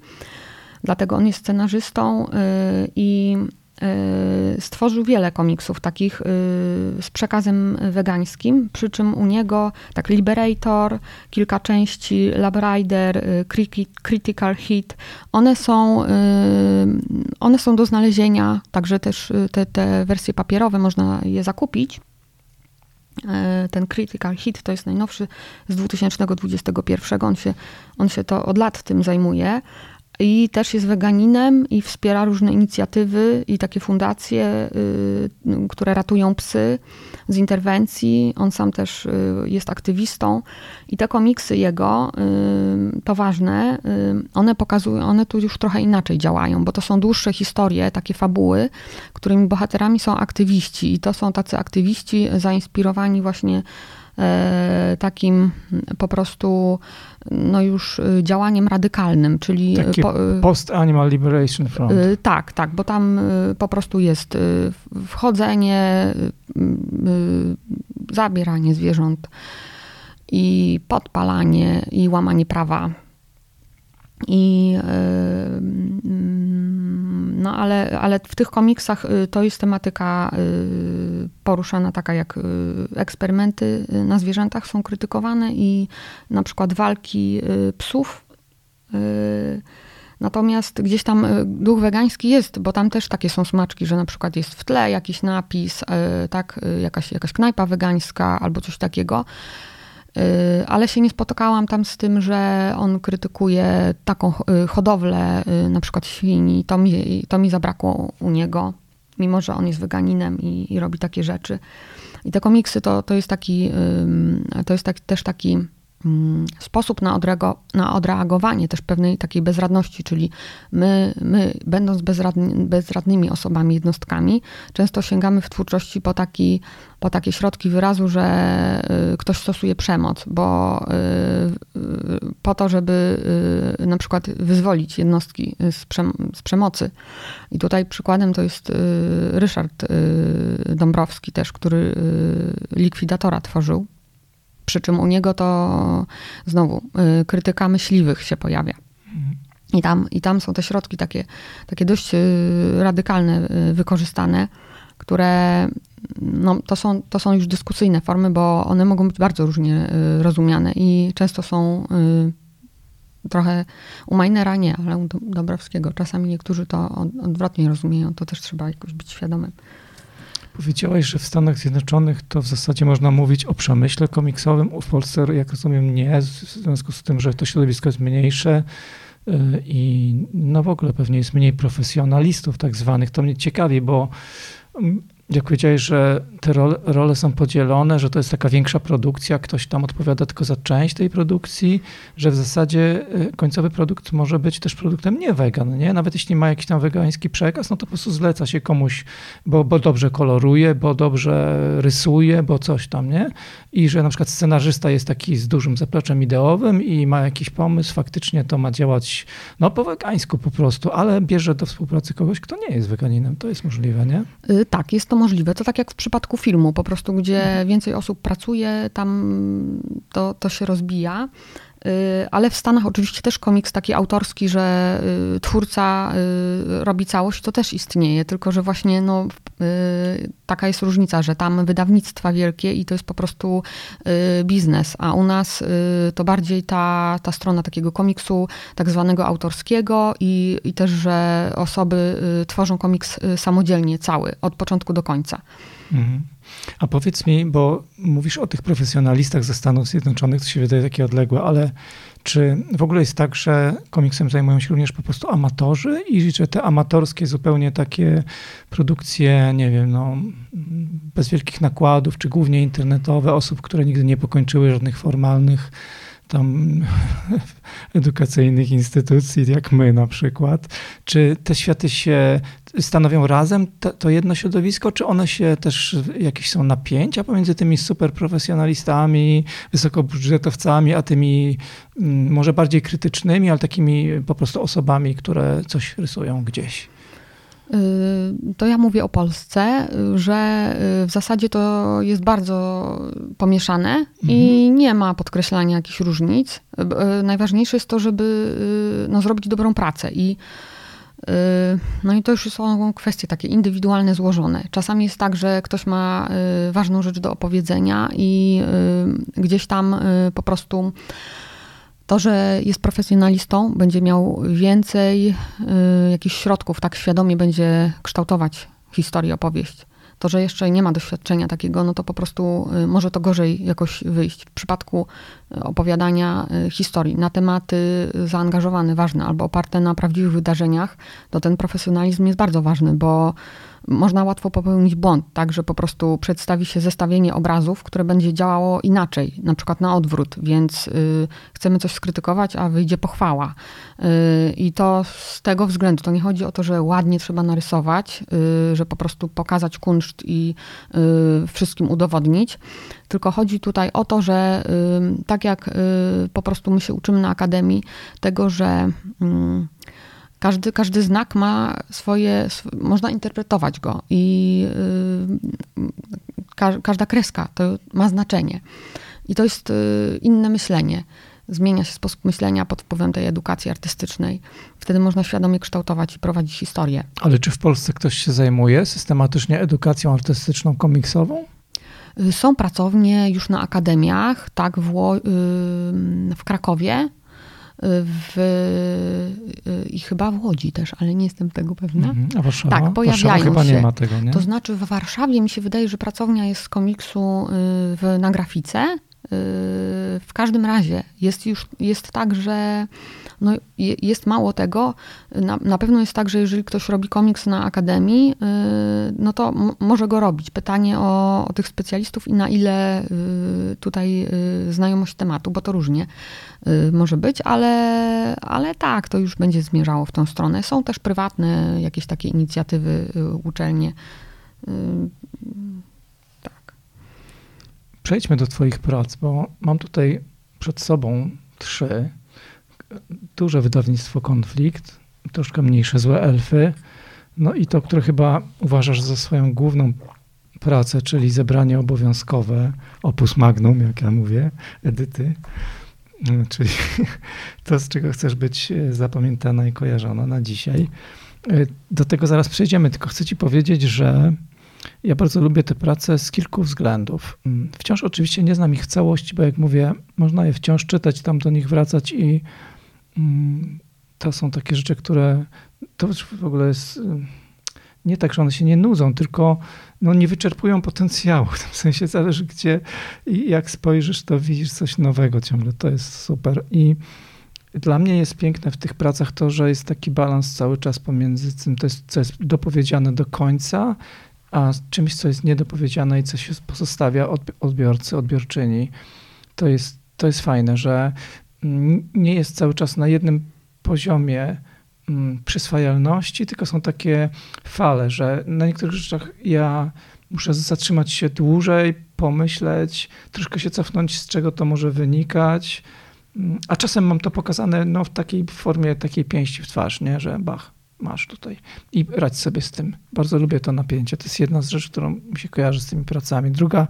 Dlatego on jest scenarzystą y, i y, stworzył wiele komiksów takich y, z przekazem wegańskim, przy czym u niego tak Liberator, kilka części, Lab Rider, Critical Hit, one są, one są do znalezienia, także też te, te wersje papierowe można je zakupić. Ten Critical Hit to jest najnowszy z 2021. On się, on się to od lat tym zajmuje i też jest weganinem i wspiera różne inicjatywy i takie fundacje, y, które ratują psy z interwencji. On sam też y, jest aktywistą i te komiksy jego, y, to ważne, one pokazują, one tu już trochę inaczej działają, bo to są dłuższe historie, takie fabuły, którymi bohaterami są aktywiści i to są tacy aktywiści zainspirowani właśnie takim po prostu no już e, działaniem radykalnym, czyli... Takie po, e, Post-Animal Liberation Front. Tak, tak, bo tam po prostu jest wchodzenie, zabieranie zwierząt i podpalanie i łamanie prawa. I no ale, ale w tych komiksach y, to jest tematyka y, poruszana taka jak y, eksperymenty na zwierzętach są krytykowane i na przykład walki psów. Natomiast gdzieś tam duch wegański jest, bo tam też takie są smaczki, że na przykład jest w tle jakiś napis, tak, jakaś, jakaś knajpa wegańska albo coś takiego. Y, ale się nie spotykałam tam z tym, że on krytykuje taką y, hodowlę y, na przykład świni. To mi, to mi zabrakło u niego, mimo że on jest weganinem i, i robi takie rzeczy. I te komiksy to, to jest taki, to jest tak, też taki sposób na, odreago, na odreagowanie też pewnej takiej bezradności, czyli my, my będąc bezradny, bezradnymi osobami, jednostkami, często sięgamy w twórczości po, taki, po takie środki wyrazu, że y, ktoś stosuje przemoc, bo y, y, po to, żeby na przykład wyzwolić jednostki z, z przemocy. I tutaj przykładem to jest Ryszard Dąbrowski też, który likwidatora tworzył przy czym u niego to znowu y, krytyka myśliwych się pojawia. I tam, I tam są te środki takie, takie dość y, radykalne y, wykorzystane, które no, to, są, to są już dyskusyjne formy, bo one mogą być bardzo różnie rozumiane i często są trochę u Minera nie, ale u Dobrowskiego. Czasami niektórzy to odwrotnie rozumieją, to też trzeba jakoś być świadomym. Powiedziałaś, że w Stanach Zjednoczonych to w zasadzie można mówić o przemyśle komiksowym. W Polsce, jak rozumiem, nie, w związku z tym, że to środowisko jest mniejsze y, i no w ogóle pewnie jest mniej profesjonalistów tak zwanych. To mnie ciekawi, bo mm, jak powiedziałeś, że te role, role, są podzielone, że to jest taka większa produkcja, ktoś tam odpowiada tylko za część tej produkcji, że w zasadzie y, końcowy produkt może być też produktem nie wegan, nie? Nawet jeśli ma jakiś tam wegański przekaz, no to po prostu zleca się komuś, bo, bo dobrze koloruje, bo dobrze rysuje, bo coś tam, nie? I że na przykład scenarzysta jest taki z dużym zapleczem ideowym i ma jakiś pomysł, faktycznie to ma działać no po wegańsku po prostu, ale bierze do współpracy kogoś, kto nie jest weganinem. To jest możliwe, nie? Yy, tak, jest to możliwe. To tak jak w przypadku filmu, po prostu gdzie mhm. więcej osób pracuje, tam to, to się rozbija. Y, ale w Stanach oczywiście też komiks taki autorski, że y, twórca y, robi całość, to też istnieje, tylko że właśnie no, taka jest różnica, że tam wydawnictwa wielkie i to jest po prostu biznes, a u nas to bardziej ta, ta strona takiego komiksu tak zwanego autorskiego i, i też, że osoby tworzą komiks samodzielnie cały, od początku do końca. Mhm. A powiedz mi, bo mówisz o tych profesjonalistach ze Stanów Zjednoczonych, to się wydaje takie odległe, ale czy w ogóle jest tak, że komiksem zajmują się również po prostu amatorzy i że te amatorskie zupełnie takie produkcje, nie wiem, no, bez wielkich nakładów, czy głównie internetowe, osób, które nigdy nie pokończyły żadnych formalnych tam edukacyjnych instytucji, jak my na przykład. Czy te światy się stanowią razem to, to jedno środowisko, czy one się też, jakieś są napięcia pomiędzy tymi superprofesjonalistami, wysokobudżetowcami, a tymi mm, może bardziej krytycznymi, ale takimi po prostu osobami, które coś rysują gdzieś? Y, to ja mówię o Polsce, że y, w zasadzie to jest bardzo pomieszane mhm. i nie ma podkreślania jakichś różnic. Y, najważniejsze jest to, żeby no, zrobić dobrą pracę i no i to już są kwestie takie indywidualne, złożone. Czasami jest tak, że ktoś ma ważną rzecz do opowiedzenia i gdzieś tam po prostu to, że jest profesjonalistą, będzie miał więcej y, jakichś środków, tak świadomie będzie kształtować historię, opowieść. to, że jeszcze nie ma doświadczenia takiego, no to po prostu y, może to gorzej jakoś wyjść. W przypadku y, opowiadania y, historii na tematy zaangażowane, ważne albo oparte na prawdziwych wydarzeniach, to ten profesjonalizm jest bardzo ważny, bo można łatwo popełnić błąd, tak, że po prostu przedstawi się zestawienie obrazów, które będzie działało inaczej, na przykład na odwrót, więc y, chcemy coś skrytykować, a wyjdzie pochwała. Y, I to z tego względu, to nie chodzi o to, że ładnie trzeba narysować, y, że po prostu pokazać kunszt i y, wszystkim udowodnić, tylko chodzi tutaj o to, że y, tak jak y, po prostu my się uczymy na akademii, tego, że każdy, każdy znak ma swoje, można interpretować go i yy, każda kreska to ma znaczenie. I to jest yy, inne myślenie. Zmienia się sposób myślenia pod wpływem tej edukacji artystycznej. Wtedy można świadomie kształtować i prowadzić historię. Ale czy w Polsce ktoś się zajmuje systematycznie edukacją artystyczną komiksową? Y, są pracownie już na akademiach, tak, w, w Krakowie, w, i chyba w Łodzi też, ale nie jestem tego pewna. Mhm. A Warszawa? Tak, pojawiają Warszawa chyba się. nie ma tego, nie? To znaczy w Warszawie mi się wydaje, że pracownia jest z komiksu y, w, na grafice. Y, w każdym razie jest już jest tak, że no, jest mało tego. Na, na, pewno jest tak, że jeżeli ktoś robi komiks na akademii, yy, no to może go robić. Pytanie o, o tych specjalistów i na ile yy, tutaj yy, znajomość tematu, bo to różnie y, może być, ale, ale tak, to już będzie zmierzało w tą stronę. Są też prywatne jakieś takie inicjatywy, y, uczelnie. Y, tak. Przejdźmy do Twoich prac, bo mam tutaj przed sobą trzy duże wydawnictwo Konflikt, troszkę mniejsze Złe Elfy, no i to, które chyba uważasz za swoją główną pracę, czyli zebranie obowiązkowe, opus magnum, jak ja mówię, edyty, czyli to, z czego chcesz być zapamiętana i kojarzona na dzisiaj. Do tego zaraz przejdziemy, tylko chcę ci powiedzieć, że ja bardzo lubię te prace z kilku względów. Wciąż oczywiście nie znam ich całości, bo jak mówię, można je wciąż czytać, tam do nich wracać i Mm, to są takie rzeczy, które to w ogóle jest y, nie tak, że one się nie nudzą, tylko no, nie wyczerpują potencjału. W tym sensie zależy gdzie i jak spojrzysz, to widzisz coś nowego ciągle. To jest super. I dla mnie jest piękne w tych pracach to, że jest taki balans cały czas pomiędzy tym, to jest, co jest dopowiedziane do końca, a czymś, co jest niedopowiedziane i co się pozostawia odbiorcy, odbiorczyni. To jest, to jest fajne, że nie jest cały czas na jednym poziomie mm, przyswajalności, tylko są takie fale, że na niektórych rzeczach ja muszę zatrzymać się dłużej, pomyśleć, troszkę się cofnąć, z czego to może wynikać. Mm, a czasem mam to pokazane no, w takiej formie takiej pięści w twarz, nie? że bach, masz tutaj i radź sobie z tym. Bardzo lubię to napięcie. To jest jedna z rzeczy, którą mi się kojarzy z tymi pracami. Druga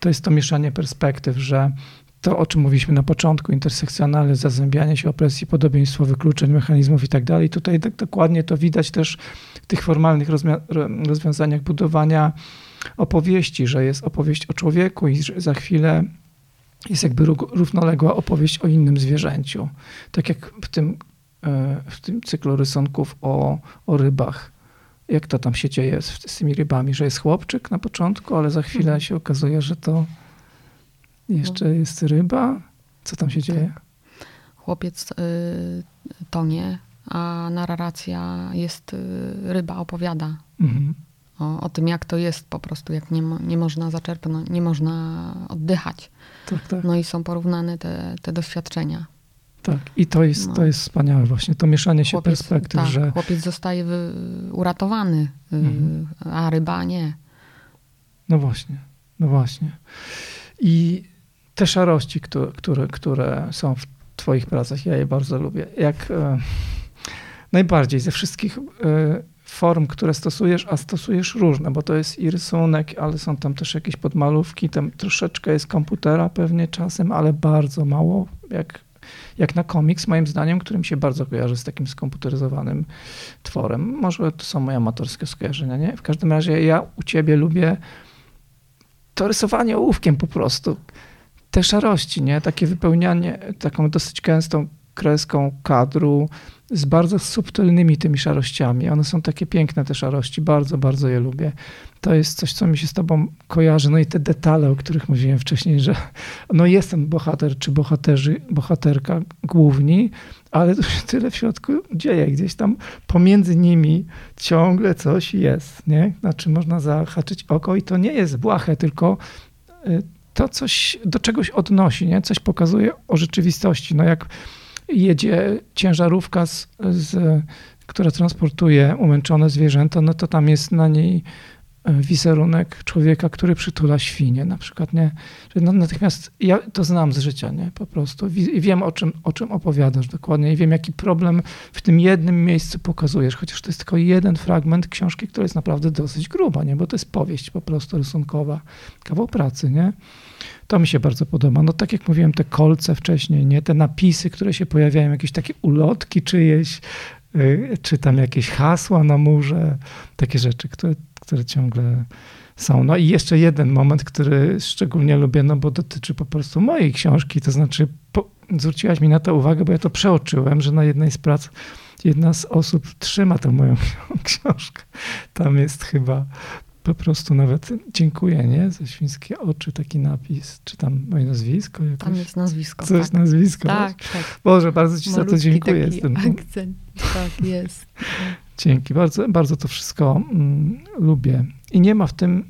to jest to mieszanie perspektyw, że to, o czym mówiliśmy na początku, intersekcjonalne zazębianie się opresji, podobieństwo, wykluczeń, mechanizmów i tak dalej. Tutaj tak dokładnie to widać też w tych formalnych rozwiązaniach budowania opowieści, że jest opowieść o człowieku i że za chwilę jest jakby równoległa opowieść o innym zwierzęciu. Tak jak w tym, e, w tym cyklu rysunków o, o rybach. Jak to tam się dzieje z, z tymi rybami, że jest chłopczyk na początku, ale za chwilę mhm. się okazuje, że to jeszcze jest ryba. Co tam się dzieje? Chłopiec y, tonie, a narracja jest, y, ryba opowiada. Mhm. O, o, tym, jak to jest po prostu, jak nie, nie można zaczerpnąć, nie można oddychać. Tak, tak. No i są porównane te, te doświadczenia. Tak, i to jest, no. to jest wspaniałe właśnie, to mieszanie się chłopiec, perspektyw, tak, że... chłopiec zostaje wy, uratowany, y, mhm. a ryba nie. No właśnie, no właśnie. I te szarości, które, które, które są w Twoich pracach, ja je bardzo lubię. Jak e, najbardziej ze wszystkich e, form, które stosujesz, a stosujesz różne, bo to jest i rysunek, ale są tam też jakieś podmalówki, tam troszeczkę jest komputera pewnie czasem, ale bardzo mało, jak, jak na komiks, moim zdaniem, którym się bardzo kojarzy z takim skomputeryzowanym tworem. Może to są moje amatorskie skojarzenia, nie? W każdym razie ja u ciebie lubię to rysowanie ołówkiem po prostu te szarości, nie? Takie wypełnianie taką dosyć gęstą kreską kadru, z bardzo subtelnymi tymi szarościami. One są takie piękne, te szarości, bardzo, bardzo je lubię. To jest coś, co mi się z tobą kojarzy. No i te detale, o których mówiłem wcześniej, że no jest ten bohater czy bohaterzy, bohaterka główni, ale to się tyle w środku dzieje. Gdzieś tam pomiędzy nimi ciągle coś jest, nie? Na czym można zahaczyć oko i to nie jest błahe, tylko y, to coś do czegoś odnosi, nie? Coś pokazuje o rzeczywistości. No jak jedzie ciężarówka, z, z, która transportuje umęczone zwierzęta, no to tam jest na niej wizerunek człowieka, który przytula świnie na przykład, nie? No, natychmiast ja to znam z życia, nie? Po prostu. I wiem, o czym, o czym opowiadasz dokładnie i wiem, jaki problem w tym jednym miejscu pokazujesz, chociaż to jest tylko jeden fragment książki, która jest naprawdę dosyć gruba, nie? Bo to jest powieść po prostu rysunkowa, kawał pracy, nie? To mi się bardzo podoba. No tak jak mówiłem, te kolce wcześniej, nie? Te napisy, które się pojawiają, jakieś takie ulotki czyjeś, y, czy tam jakieś hasła na murze, takie rzeczy, które, które ciągle są. No i jeszcze jeden moment, który szczególnie lubię, no bo dotyczy po prostu mojej książki, to znaczy po, zwróciłaś mi na to uwagę, bo ja to przeoczyłem, że na jednej z prac jedna z osób trzyma tę moją książkę. Tam jest chyba po prostu nawet dziękuję, nie? Ze świńskie oczy, taki napis, czy tam moje nazwisko? Jakoś? Tam jest nazwisko. Coś tak. nazwisko. Tak, tak. Boże, bardzo ci Malutki za to dziękuję. Taki ten, akcent. Tak, jest. Dzięki, bardzo, bardzo to wszystko mm, lubię. I nie ma w tym,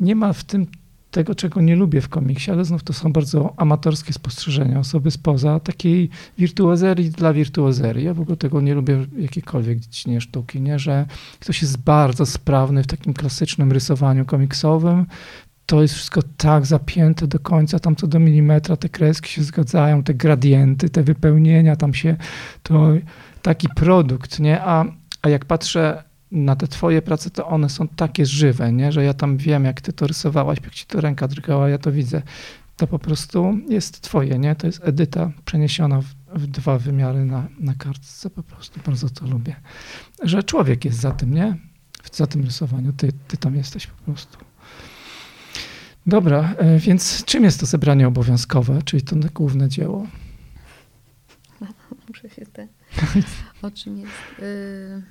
nie ma w tym tego, czego nie lubię w komiksie, ale znów to są bardzo amatorskie spostrzeżenia osoby spoza takiej wirtuozerii dla wirtuozerii. Ja w ogóle tego nie lubię jakiejkolwiek dziedzinie sztuki, nie? że ktoś jest bardzo sprawny w takim klasycznym rysowaniu komiksowym, to jest wszystko tak zapięte do końca, tam co do milimetra te kreski się zgadzają, te gradienty, te wypełnienia, tam się to taki produkt, nie? A, a jak patrzę na te twoje prace, to one są takie żywe, nie? że ja tam wiem, jak ty to rysowałaś, jak ci to ręka drgała, ja to widzę. To po prostu jest twoje, nie? To jest edyta przeniesiona w, w dwa wymiary na, na kartce, po prostu bardzo to lubię. Że człowiek jest za tym, nie? Za tym rysowaniu, ty, ty tam jesteś po prostu. Dobra, e, więc czym jest to zebranie obowiązkowe, czyli to główne dzieło? Muszę się te... O czym jest... Y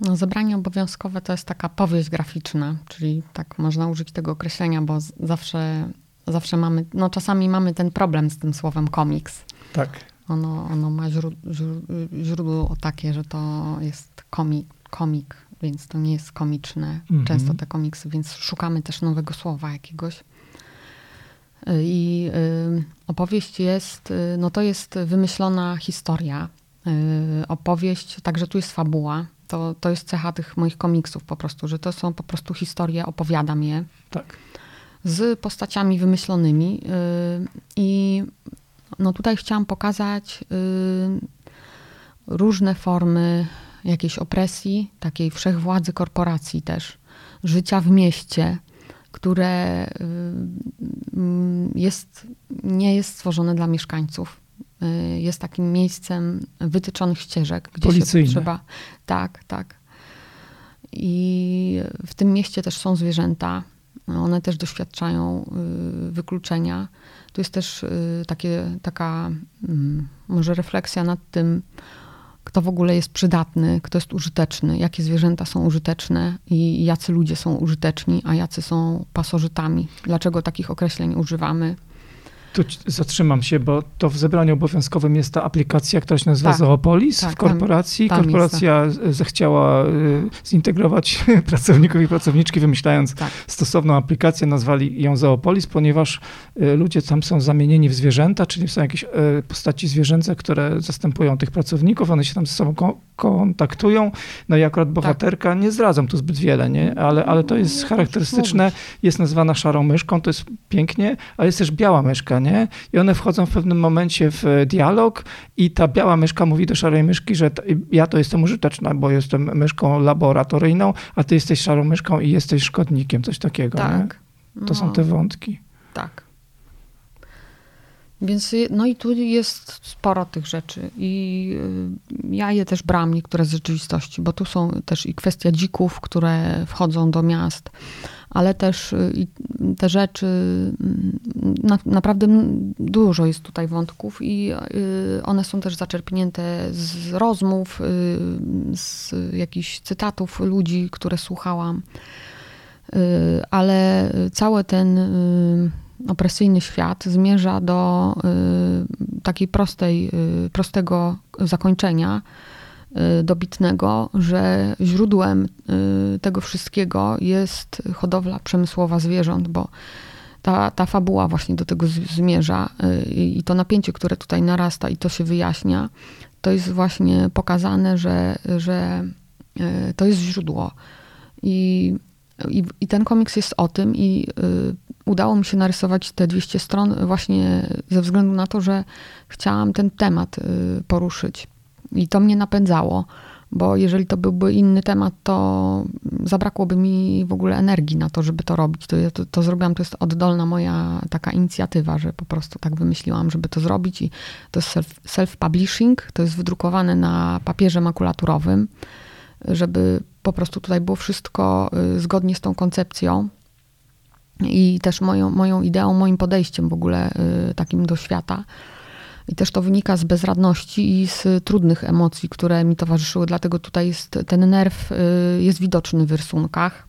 no, zebranie obowiązkowe to jest taka powieść graficzna, czyli tak można użyć tego określenia, bo zawsze, zawsze mamy, no czasami mamy ten problem z tym słowem komiks. Tak. Ono, ono ma źródło takie, że to jest komik, komik, więc to nie jest komiczne. Mhm. Często te komiksy, więc szukamy też nowego słowa jakiegoś. I y, opowieść jest, y, no to jest wymyślona historia. Y, opowieść, także tu jest fabuła, to, to jest cecha tych moich komiksów po prostu, że to są po prostu historie, opowiadam je. Tak. Z postaciami wymyślonymi. I no tutaj chciałam pokazać różne formy jakiejś opresji, takiej wszechwładzy korporacji też, życia w mieście, które jest, nie jest stworzone dla mieszkańców. Y, jest takim miejscem wytyczonych ścieżek, gdzie Policyjne. się trzeba. Tak, tak. I w tym mieście też są zwierzęta. One też doświadczają y, wykluczenia. Tu jest też y, takie, taka mm, może refleksja nad tym, kto w ogóle jest przydatny, kto jest użyteczny, jakie zwierzęta są użyteczne i jacy ludzie są użyteczni, a jacy są pasożytami. Dlaczego takich określeń używamy? Tu zatrzymam się, bo to w zebraniu obowiązkowym jest ta aplikacja, która się nazywa tak, Zoopolis tak, w korporacji. Tam, tam Korporacja zechciała y, zintegrować pracowników i pracowniczki, wymyślając tak. stosowną aplikację, nazwali ją Zoopolis, ponieważ y, ludzie tam są zamienieni w zwierzęta, czyli są jakieś y, postaci zwierzęce, które zastępują tych pracowników, one się tam ze sobą kontaktują. No i akurat bohaterka, tak. nie zdradzam tu zbyt wiele, nie? Ale, ale to jest charakterystyczne, jest nazwana szarą myszką, to jest pięknie, ale jest też biała myszka, I one wchodzą w pewnym momencie w dialog i ta biała myszka mówi do szarej myszki, że ja to jestem użyteczna, bo jestem myszką laboratoryjną, a ty jesteś szarą myszką i jesteś szkodnikiem, coś takiego, tak. To no. są te wątki. Tak. Więc no i tu jest sporo tych rzeczy i ja je też bram niektóre z rzeczywistości, bo tu są też i kwestia dzików, które wchodzą do miast, ale też y, te rzeczy, mm, na, naprawdę dużo jest tutaj wątków i y, one są też zaczerpnięte z rozmów, y, z jakichś cytatów ludzi, które słuchałam. Ale cały ten opresyjny świat zmierza do takiej prostej, prostego zakończenia, dobitnego, że źródłem y, tego wszystkiego jest hodowla przemysłowa zwierząt, bo ta, ta fabuła właśnie do tego zmierza y, i to napięcie, które tutaj narasta i to się wyjaśnia, to jest właśnie pokazane, że, że to jest źródło. I, i, i ten komiks jest o tym i udało mi się narysować te 200 stron właśnie ze względu na to, że chciałam ten temat poruszyć. I to mnie napędzało, bo jeżeli to byłby inny temat, to zabrakłoby mi w ogóle energii na to, żeby to robić. To, to, to zrobiłam, to jest oddolna moja taka inicjatywa, że po prostu tak wymyśliłam, żeby to zrobić. I to jest self-publishing, to jest wydrukowane na papierze makulaturowym, żeby po prostu tutaj było wszystko y, zgodnie z tą koncepcją i też moją, moją ideą, moim podejściem w ogóle y, takim do świata. I też to wynika z bezradności i z trudnych emocji, które mi towarzyszyły, dlatego tutaj jest ten nerw y, jest widoczny w rysunkach.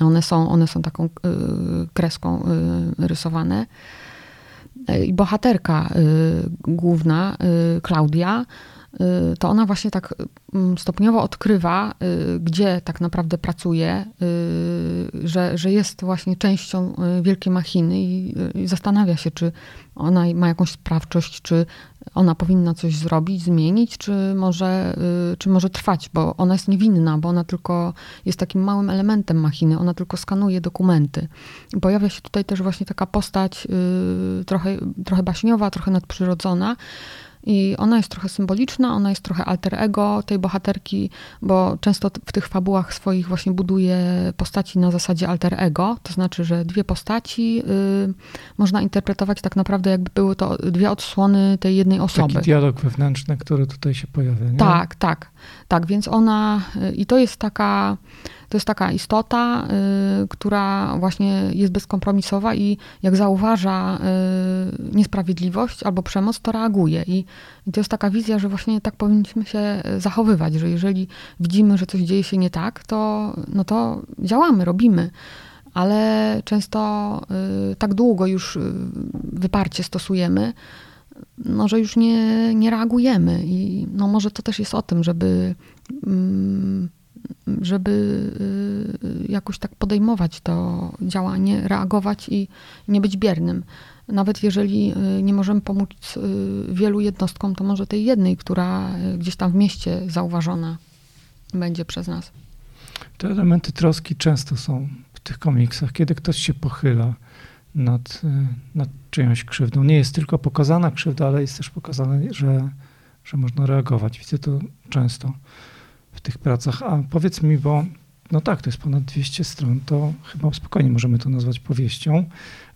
One są, one są taką y, kreską y, rysowane. I bohaterka główna, Klaudia, to ona właśnie tak mm, stopniowo odkrywa, y, gdzie tak naprawdę pracuje, y, że, że jest właśnie częścią wielkiej machiny i, zastanawia się, czy ona ma jakąś sprawczość, czy ona powinna coś zrobić, zmienić, czy może, czy może trwać, bo ona jest niewinna, bo ona tylko jest takim małym elementem machiny, ona tylko skanuje dokumenty. I pojawia się tutaj też właśnie taka postać trochę, trochę baśniowa, trochę nadprzyrodzona, i ona jest trochę symboliczna, ona jest trochę alter ego tej bohaterki, bo często w tych fabułach swoich właśnie buduje postaci na zasadzie alter ego. To znaczy, że dwie postaci y, można interpretować tak naprawdę, jakby były to dwie odsłony tej jednej osoby. Taki dialog wewnętrzny, który tutaj się pojawia. Nie? Tak, tak. Tak, więc ona, y, i to jest taka to jest taka istota, y, która właśnie jest bezkompromisowa i jak zauważa y, niesprawiedliwość albo przemoc, to reaguje. I, I, to jest taka wizja, że właśnie tak powinniśmy się zachowywać, że jeżeli widzimy, że coś dzieje się nie tak, to, no to działamy, robimy ale często y, tak długo już y, wyparcie stosujemy, no, że już nie, nie reagujemy. I no, może to też jest o tym, żeby mm, żeby y, jakoś tak podejmować to działanie, reagować i nie być biernym. Nawet jeżeli y, nie możemy pomóc y, wielu jednostkom, to może tej jednej, która gdzieś tam w mieście zauważona będzie przez nas. Te elementy troski często są w tych komiksach, kiedy ktoś się pochyla nad, nad czyjąś krzywdą. Nie jest tylko pokazana krzywda, ale jest też pokazane, że, że można reagować. Widzę to często w tych pracach. A powiedz mi, bo no tak, to jest ponad 200 stron, to chyba spokojnie możemy to nazwać powieścią,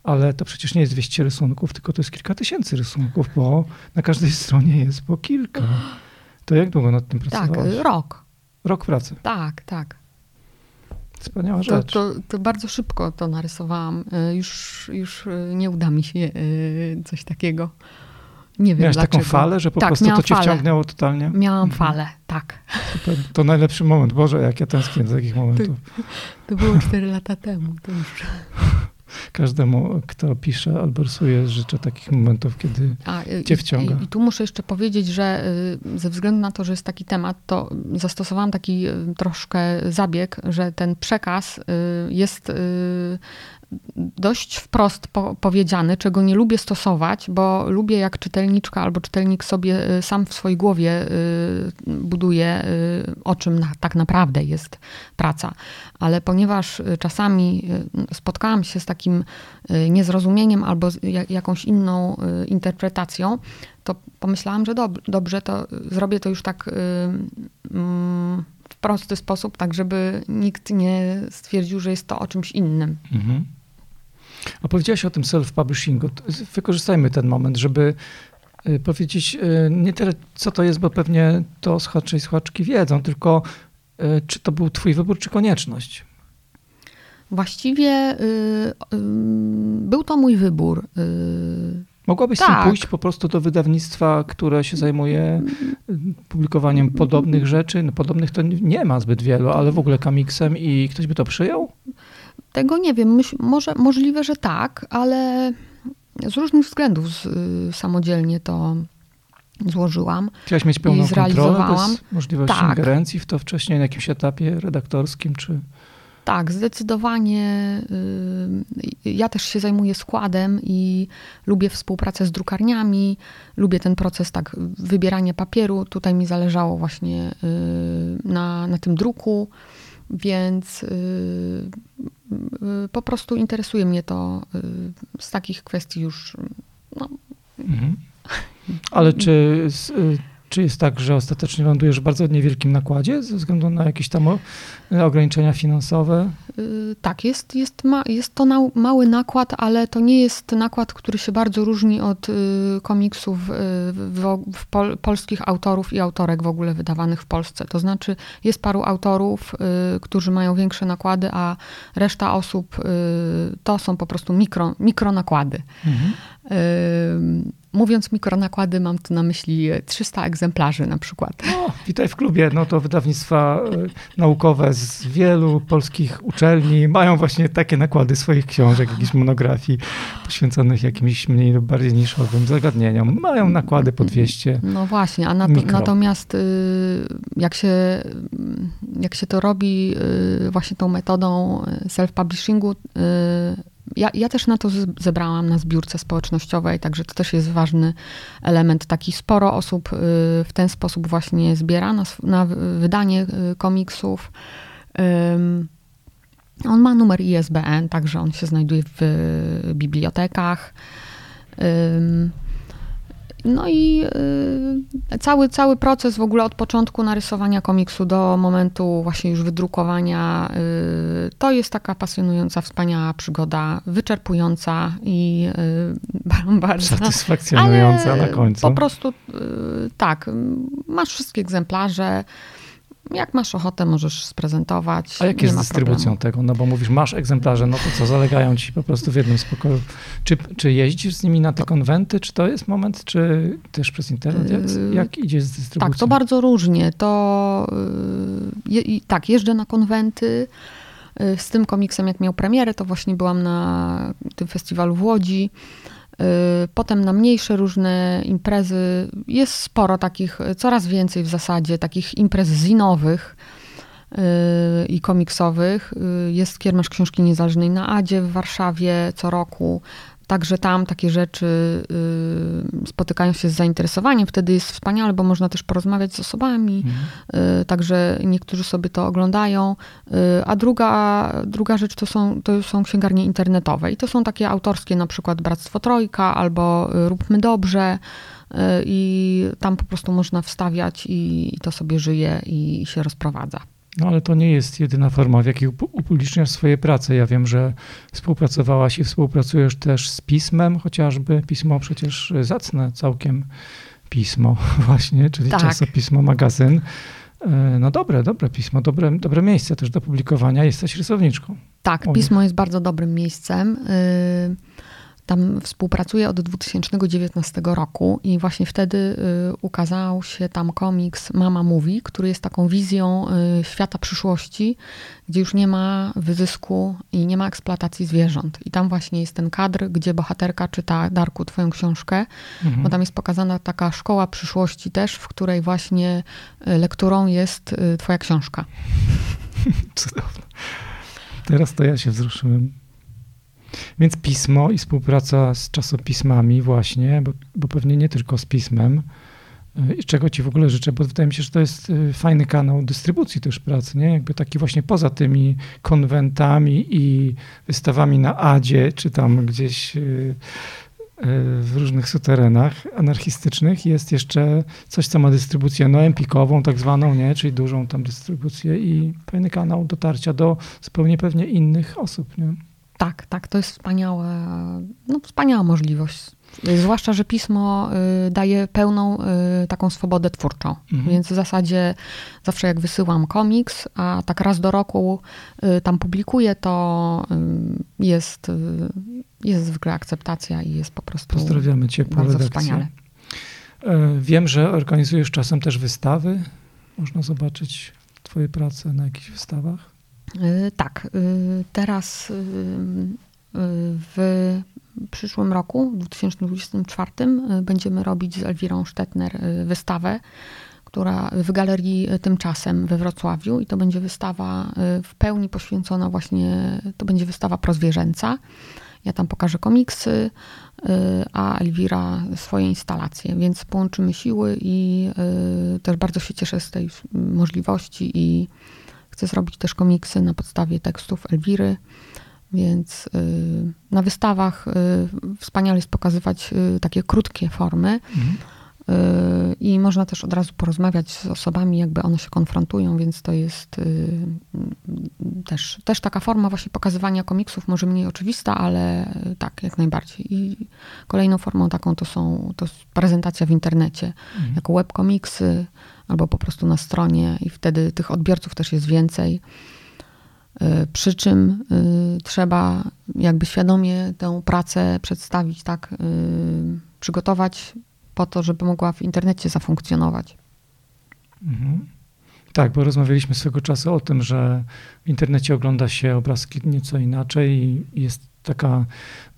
ale to przecież nie jest 200 rysunków, tylko to jest kilka tysięcy rysunków, bo na każdej stronie jest po kilka. To jak długo nad tym pracowałaś? Tak, rok. Rok pracy. Tak, tak. Wspaniała rzecz. To, to, to, bardzo szybko to narysowałam. Y, już, już y, nie uda mi się y, coś takiego. Nie wiem Miałaś dlaczego. taką falę, że po tak, prostu to cię falę. wciągnęło totalnie? Miałam mhm. falę, tak. Super. To najlepszy moment. Boże, jak ja tęsknię do takich momentów. To, to było 4 lata temu. To już... Każdemu, kto pisze albo rysuje, życzę takich momentów, kiedy A, cię wciąga. I, I, tu muszę jeszcze powiedzieć, że y, ze względu na to, że jest taki temat, to zastosowałam taki y, troszkę zabieg, że ten przekaz y, jest dość wprost po, czego nie lubię stosować, bo lubię jak czytelniczka albo czytelnik sobie y, sam w swojej głowie y, buduje, y, o czym na, tak naprawdę jest praca. Ale ponieważ czasami spotkałam się z takim niezrozumieniem albo jakąś inną interpretacją, to pomyślałam, że dob dobrze, to zrobię to już tak mm, prosty sposób, tak żeby nikt nie stwierdził, że jest to o czymś innym. Mhm. A powiedziałaś o tym self-publishingu. Wykorzystajmy ten moment, żeby y, powiedzieć y, nie tyle, co to jest, bo pewnie to słuchacze i słuchaczki wiedzą, tylko y, czy to był twój wybór, czy konieczność? Właściwie był to mój wybór. Mogłabyś tak. tym pójść po prostu do wydawnictwa, które się zajmuje publikowaniem podobnych rzeczy. No, podobnych to nie ma zbyt wielu, ale w ogóle komiksem i ktoś by to przyjął? Tego nie wiem. Myśl, może, możliwe, że tak, ale z różnych względów z, y, samodzielnie to złożyłam. Chciałaś mieć pełną kontrolę bez możliwości tak. ingerencji w to wcześniej na jakimś etapie redaktorskim, czy... Tak, zdecydowanie. Y, ja też się zajmuję składem i lubię współpracę z drukarniami, lubię ten proces tak wybierania papieru. Tutaj mi zależało właśnie y, na, na tym druku, więc y, po prostu interesuje mnie to z takich kwestii już. No. Mhm. Ale czy czy jest tak, że ostatecznie lądujesz w bardzo niewielkim nakładzie ze względu na jakieś tam ograniczenia finansowe? Yy, tak, jest, jest, ma, jest to na, mały nakład, ale to nie jest nakład, który się bardzo różni od y, komiksów y, w, w pol, polskich autorów i autorek w ogóle wydawanych w Polsce. To znaczy jest paru autorów, y, którzy mają większe nakłady, a reszta osób y, to są po prostu mikro, mikro nakłady. Mhm. Mówiąc mikronakłady, mam tu na myśli 300 egzemplarzy na przykład. O, witaj w klubie. No to wydawnictwa e, naukowe z wielu polskich uczelni mają właśnie takie nakłady swoich książek, jakichś monografii poświęconych jakimś mniej lub bardziej niszowym zagadnieniom. Mają nakłady po 200. No właśnie, a natomiast y, jak się, jak się to robi y, właśnie tą metodą y, self-publishingu, ja, ja też na to zebrałam na zbiórce społecznościowej, także to też jest ważny element. Taki sporo osób y, w ten sposób właśnie zbiera na, na wydanie y, komiksów. On ma numer ISBN, także on się znajduje w bibliotekach. No i y, cały, cały proces w ogóle od początku narysowania komiksu do momentu właśnie już wydrukowania, y, to jest taka pasjonująca, wspaniała przygoda, wyczerpująca i y, bardzo... Satysfakcjonująca na końcu. Po prostu tak, masz wszystkie egzemplarze, jak masz ochotę, możesz sprezentować. A jak jest z dystrybucją problemu. tego? No bo mówisz, masz egzemplarze, no to co, zalegają ci po prostu w jednym spokoju. Czy, czy jeździsz z nimi na te konwenty? Czy to jest moment, czy też przez internet? Jak, yy, jak idzie z dystrybucją? Tak, to bardzo różnie. To yy, tak, jeżdżę na konwenty. Yy, z tym komiksem, jak miał premierę, to właśnie byłam na tym festiwalu w Łodzi. Y, potem na mniejsze różne imprezy. Jest sporo takich, coraz więcej w zasadzie takich imprez zinowych. y, i komiksowych. Y, jest Kiermasz Książki Niezależnej na Adzie w Warszawie co roku. Także tam takie rzeczy y, spotykają się z zainteresowaniem. Wtedy jest wspaniale, bo można też porozmawiać z osobami. Mhm. Y, także niektórzy sobie to oglądają. Y, a druga, druga rzecz to są, to są księgarnie internetowe. I to są takie autorskie, na przykład Bractwo Trojka albo Róbmy Dobrze. I tam po prostu można wstawiać i, i to sobie żyje i się rozprowadza. No ale to nie jest jedyna forma, w jakiej upubliczniasz swoje prace. Ja wiem, że współpracowałaś i współpracujesz też z pismem, chociażby pismo przecież zacne całkiem pismo właśnie, czyli tak. czasopismo, magazyn. E, no dobre, dobre pismo, dobre, dobre miejsce też do publikowania. Jesteś rysowniczką. Tak, pismo jest bardzo dobrym miejscem. Y tam współpracuję od 2019 roku i właśnie wtedy y, ukazał się tam komiks Mama Mówi, który jest taką wizją y, świata przyszłości, gdzie już nie ma wyzysku i nie ma eksploatacji zwierząt. I tam właśnie jest ten kadr, gdzie bohaterka czyta Darku twoją książkę, mhm. bo tam jest pokazana taka szkoła przyszłości też, w której właśnie y, lekturą jest twoja książka. Cudowne. Teraz to ja się wzruszyłem. Więc pismo i współpraca z czasopismami właśnie, bo, bo pewnie nie tylko z pismem, y, czego ci w ogóle życzę, bo wydaje mi się, że to jest y, fajny kanał dystrybucji też pracy, nie? Jakby taki właśnie poza tymi konwentami i wystawami na Adzie, czy tam gdzieś y, w różnych suterenach anarchistycznych jest jeszcze coś, co ma dystrybucję no empikową tak zwaną, nie? Czyli dużą tam dystrybucję i fajny kanał dotarcia do zupełnie pewnie innych osób, nie? Tak, tak, to jest wspaniałe, no, wspaniała możliwość. Zwłaszcza, że pismo y, daje pełną y, taką swobodę twórczą. Mhm. Więc w zasadzie zawsze jak wysyłam komiks, a tak raz do roku y, tam publikuję, to jest, jest zwykle akceptacja i jest po prostu. Pozdrawiamy ciepło bardzo wspaniale. E, wiem, że organizujesz czasem też wystawy. Można zobaczyć Twoje prace na jakichś wystawach. Tak. Teraz w przyszłym roku, w 2024, y, będziemy robić z Elwirą Sztetner y, wystawę, która w galerii Tymczasem we Wrocławiu i to będzie wystawa y, w pełni poświęcona właśnie, to będzie wystawa prozwierzęca. Ja tam pokażę komiksy, a Elwira swoje instalacje, więc połączymy siły i też bardzo się cieszę z tej możliwości i chcę zrobić też komiksy na podstawie tekstów Elwiry. Więc y, na wystawach y, wspaniale jest pokazywać y, takie krótkie formy. Mhm. I można też od razu porozmawiać z osobami, jakby one się konfrontują, więc to jest też, też taka forma właśnie pokazywania komiksów, może mniej oczywista, ale tak, jak najbardziej. I kolejną formą taką to są to prezentacja w internecie, mhm. jako webkomiksy albo po prostu na stronie i wtedy tych odbiorców też jest więcej. Y, przy czym y, trzeba jakby świadomie tę pracę przedstawić, tak, y, przygotować po to, żeby mogła w internecie zafunkcjonować. Mhm. Tak, bo rozmawialiśmy swego czasu o tym, że w internecie ogląda się obrazki nieco inaczej i jest taka,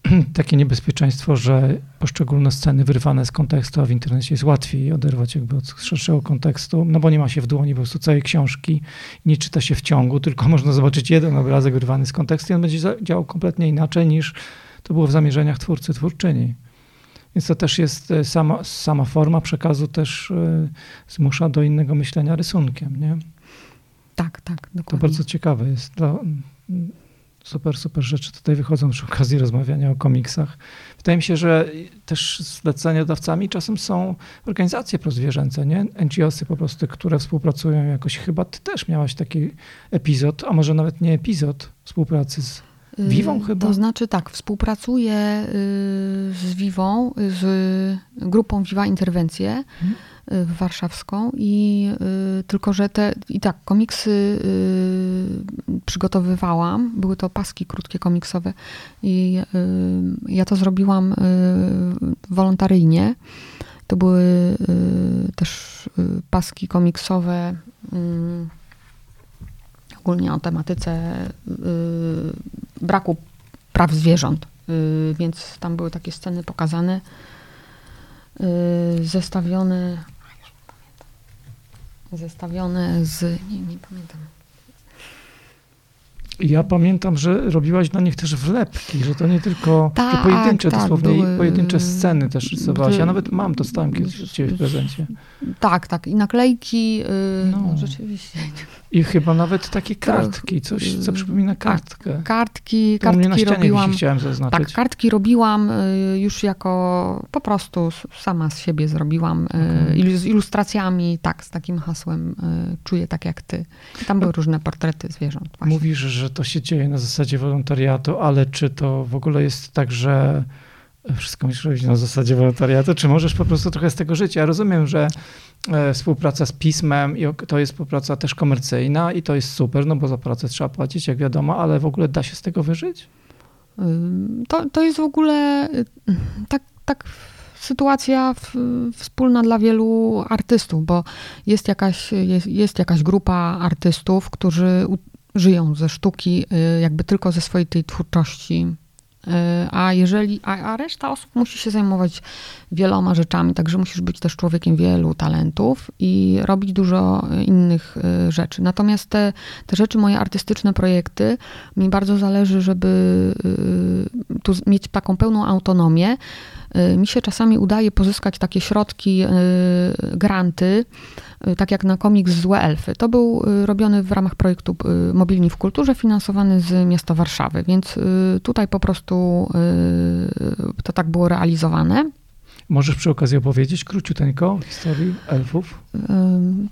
takie niebezpieczeństwo, że poszczególne sceny wyrwane z kontekstu, a w internecie jest łatwiej oderwać jakby od szerszego kontekstu, no bo nie ma się w dłoni po prostu całej książki, nie czyta się w ciągu, tylko można zobaczyć jeden obrazek wyrwany z kontekstu i on będzie działał kompletnie inaczej niż to było w zamierzeniach twórcy, twórczyni. Więc to też jest e, sama, sama forma przekazu też e, zmusza do innego myślenia rysunkiem, nie? Tak, tak, dokładnie. To bardzo ciekawe jest. Dla, super, super rzeczy tutaj wychodzą przy okazji rozmawiania o komiksach. Wydaje mi się, że też zleceniodawcami czasem są organizacje prozwierzęce, nie? NGOsy po prostu, które współpracują jakoś. Chyba ty też miałaś taki epizod, a może nawet nie epizod współpracy z Wiwą y, chyba? To znaczy tak, współpracuję y, z Wiwą, z grupą Wiwa Interwencje. Hmm warszawską i y, tylko, że te i tak komiksy y, przygotowywałam, były to paski krótkie komiksowe i y, ja to zrobiłam wolontaryjnie. To były też paski komiksowe ogólnie o tematyce braku praw zwierząt, więc tam były takie sceny pokazane zestawione zestawione z. Nie, nie pamiętam. Ja pamiętam, że robiłaś na nich też wlepki, że to nie tylko tak, pojedyncze, tak, dosłownie były, pojedyncze sceny też rysowałaś. Ja nawet mam, dostałem kiedyś od ciebie w prezencie. Tak, tak. I naklejki, yy, no. no. rzeczywiście. I chyba nawet takie kartki, coś, co przypomina tak, kartkę. Kartki, kartki na ścianie robiłam. chciałem zaznaczyć. Tak, kartki robiłam y, już jako po prostu sama z siebie zrobiłam. Okay. Z ilustracjami, tak, z takim hasłem y, czuję tak jak ty. I tam były różne portrety zwierząt. Właśnie. Mówisz, że to się dzieje na zasadzie wolontariatu, ale czy to w ogóle jest tak, że wszystko musisz robić na zasadzie wolontariatu, czy możesz po prostu trochę z tego żyć? Ja rozumiem, że e, współpraca z pismem to jest współpraca też komercyjna i to jest super, no bo za pracę trzeba płacić, jak wiadomo, ale w ogóle da się z tego wyżyć? To, to jest w ogóle y, tak, tak sytuacja w, wspólna dla wielu artystów, bo jest jakaś, jest, jest jakaś grupa artystów, którzy żyją ze sztuki, y, jakby tylko ze swojej tej twórczości a jeżeli, a, a, reszta osób musi się zajmować wieloma rzeczami, także musisz być też człowiekiem wielu talentów i robić dużo innych e, rzeczy. Natomiast te, te rzeczy, moje artystyczne projekty, mi bardzo zależy, żeby e, tu mieć taką pełną autonomię. Mi się czasami udaje pozyskać takie środki, granty, Y, tak jak na komiks Złe Elfy. To był y, robiony w ramach projektu y, Mobilni w Kulturze, finansowany z miasta Warszawy, więc tutaj po prostu to tak było realizowane. Możesz przy okazji opowiedzieć króciuteńko o historii elfów?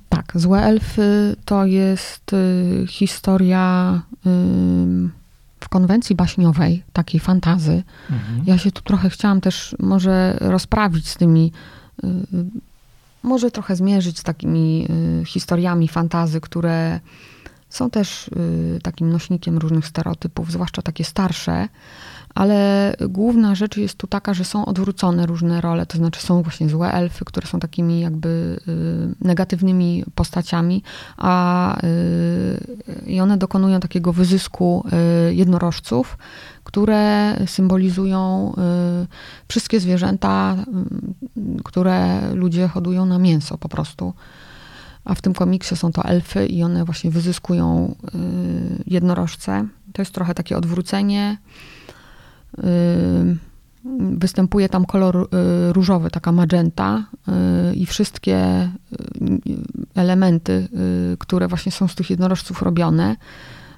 Tak, Złe Elfy to jest historia w konwencji baśniowej, takiej fantazy, mhm. ja się tu trochę chciałam też może rozprawić z tymi, y, może trochę zmierzyć z takimi y, historiami fantazy, które są też y, takim nośnikiem różnych stereotypów, zwłaszcza takie starsze, ale główna rzecz jest tu taka, że są odwrócone różne role, to znaczy są właśnie złe elfy, które są takimi jakby y, negatywnymi postaciami, a y, i one dokonują takiego wyzysku jednorożców, które symbolizują wszystkie zwierzęta, które ludzie hodują na mięso po prostu. A w tym komiksie są to elfy i one właśnie wyzyskują jednorożce. To jest trochę takie odwrócenie występuje tam kolor y, różowy, taka magenta y, i wszystkie y, elementy, które właśnie są z tych jednorożców robione,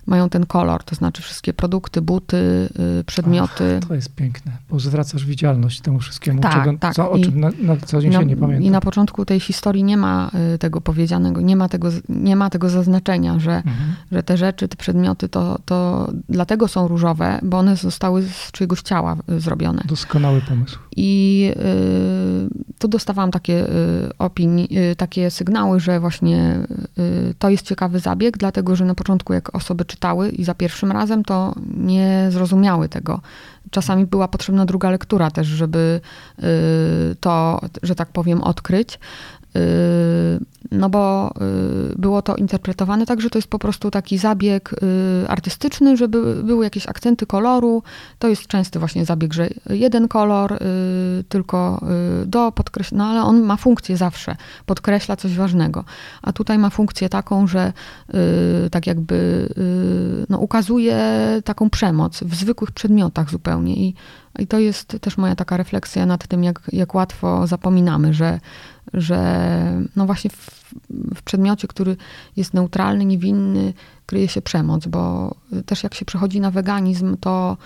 mają ten kolor, to znaczy wszystkie produkty, buty, y, przedmioty. Ach, to jest piękne, bo zwracasz widzialność temu wszystkiemu, tak, czego, tak. Co, o czym na, na co dzień na, się nie pamięta. I na początku tej historii nie ma y, tego powiedzianego, nie ma tego, nie ma tego zaznaczenia, że, mhm. że te rzeczy, te przedmioty to, to dlatego są różowe, bo one zostały z czyjegoś ciała y, zrobione. Doskonały pomysł. I y, tu dostawałam takie y, opinii, y, takie sygnały, że właśnie to jest ciekawy zabieg, dlatego że na początku jak osoby czytały i za pierwszym razem, to nie zrozumiały tego. Czasami była potrzebna druga lektura też, żeby to, że tak powiem, odkryć. Y, no bo y, było to interpretowane tak, że to jest po prostu taki zabieg y, artystyczny, żeby były jakieś akcenty koloru. To jest częsty właśnie zabieg, że jeden kolor tylko do podkreślenia, no ale on ma funkcję zawsze, podkreśla coś ważnego. A tutaj ma funkcję taką, że tak jakby no, ukazuje taką przemoc w zwykłych przedmiotach zupełnie i i to jest też moja taka refleksja nad tym, jak, jak łatwo zapominamy, że, że no właśnie w, w przedmiocie, który jest neutralny, niewinny, kryje się przemoc, bo też jak się przechodzi na weganizm, to,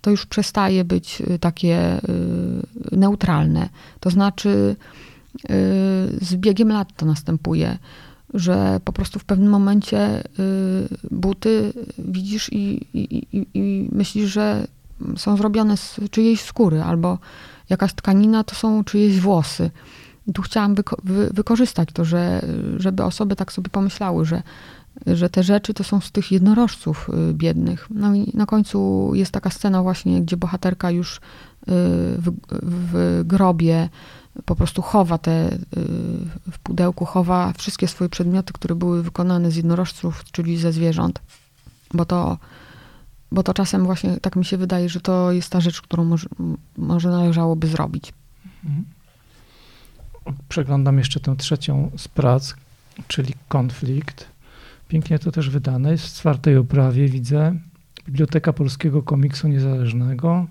to już przestaje być takie y, neutralne. To znaczy, y, z biegiem lat to następuje że po prostu w pewnym momencie y, buty widzisz i, i, i, i myślisz, że są zrobione z czyjejś skóry, albo jakaś tkanina to są czyjeś włosy. Tu chciałam wyko wy wykorzystać to, że, żeby osoby tak sobie pomyślały, że, że te rzeczy to są z tych jednorożców y, biednych. No i na końcu jest taka scena właśnie, gdzie bohaterka już y, w, w grobie po prostu chowa te, y, w pudełku chowa wszystkie swoje przedmioty, które były wykonane z jednorożców, czyli ze zwierząt. Bo to bo to czasem właśnie tak mi się wydaje, że to jest ta rzecz, którą może, może należałoby zrobić. Mhm. Przeglądam jeszcze tę trzecią z prac, czyli konflikt. Pięknie to też wydane. Jest w czwartej oprawie, widzę. Biblioteka Polskiego Komiksu Niezależnego.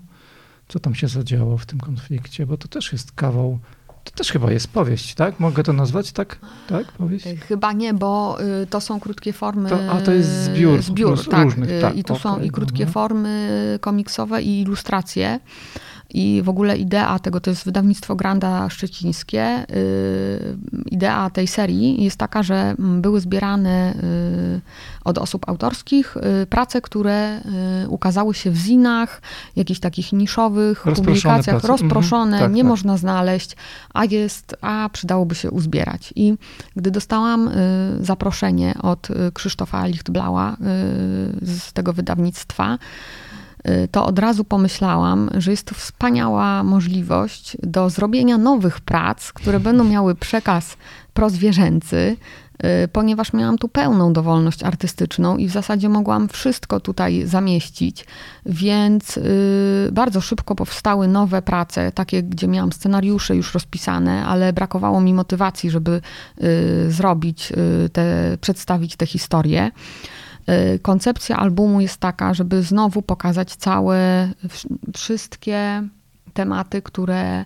Co tam się zadziało w tym konflikcie? Bo to też jest kawał to też chyba jest powieść, tak? Mogę to nazwać tak? Tak, powieść? E, chyba nie, bo y, to są krótkie formy. To, a to jest zbiór, zbiór tak, różnych, y, tak. I tu okay, są i krótkie dobra. formy komiksowe i ilustracje. I w ogóle idea tego, to jest wydawnictwo Granda Szczecińskie, y, idea tej serii jest taka, że były zbierane y, od osób autorskich y, prace, które ukazały się w zinach, jakichś takich niszowych publikacjach, prace. rozproszone, mhm. tak, nie tak. można znaleźć, a jest, a przydałoby się uzbierać. I gdy dostałam zaproszenie od Krzysztofa Lichtblała z tego wydawnictwa, to od razu pomyślałam, że jest to wspaniała możliwość do zrobienia nowych prac, które będą miały przekaz prozwierzęcy, y, ponieważ miałam tu pełną dowolność artystyczną i w zasadzie mogłam wszystko tutaj zamieścić, więc y, bardzo szybko powstały nowe prace, takie, gdzie miałam scenariusze już rozpisane, ale brakowało mi motywacji, żeby zrobić te, przedstawić te historie. Y, koncepcja albumu jest taka, żeby znowu pokazać całe, wszystkie tematy, które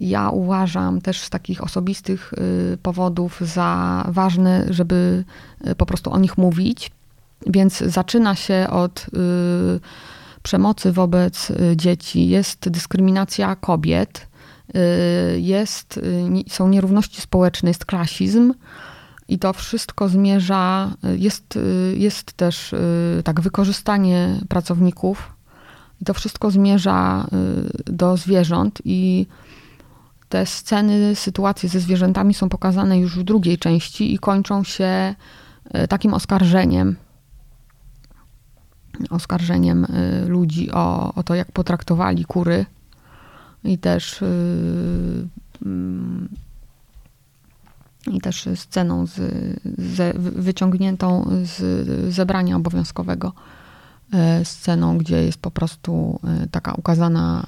ja uważam też z takich osobistych y, powodów za ważne, żeby y, po prostu o nich mówić. Więc zaczyna się od przemocy wobec dzieci, jest dyskryminacja kobiet, jest, są nierówności społeczne, jest klasizm I to wszystko zmierza, jest, jest też tak wykorzystanie pracowników, i to wszystko zmierza do zwierząt. I te sceny, sytuacje ze zwierzętami są pokazane już w drugiej części i kończą się takim oskarżeniem. Oskarżeniem ludzi o, o to, jak potraktowali kury. I też i też sceną z, z, wyciągniętą z zebrania obowiązkowego. E, sceną, gdzie jest po prostu e, taka ukazana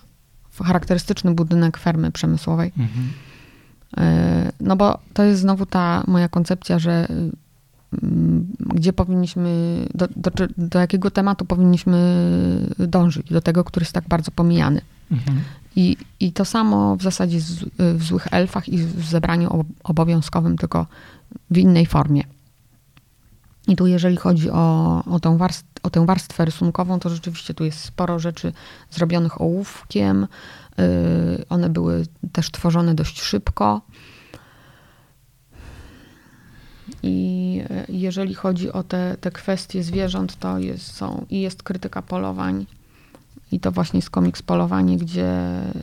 charakterystyczny budynek fermy przemysłowej. Mhm. E, no bo to jest znowu ta moja koncepcja, że mm, gdzie powinniśmy, do, do, do jakiego tematu powinniśmy dążyć, do tego, który jest tak bardzo pomijany. Mhm. I, I to samo w zasadzie z, w Złych Elfach i w zebraniu obowiązkowym, tylko w innej formie. I tu jeżeli chodzi o, o, tę warst, o tę warstwę rysunkową, to rzeczywiście tu jest sporo rzeczy zrobionych ołówkiem. Yy, one były też tworzone dość szybko. I jeżeli chodzi o te, te kwestie zwierząt, to jest, są i jest krytyka polowań, i to właśnie jest komiks Polowanie, gdzie,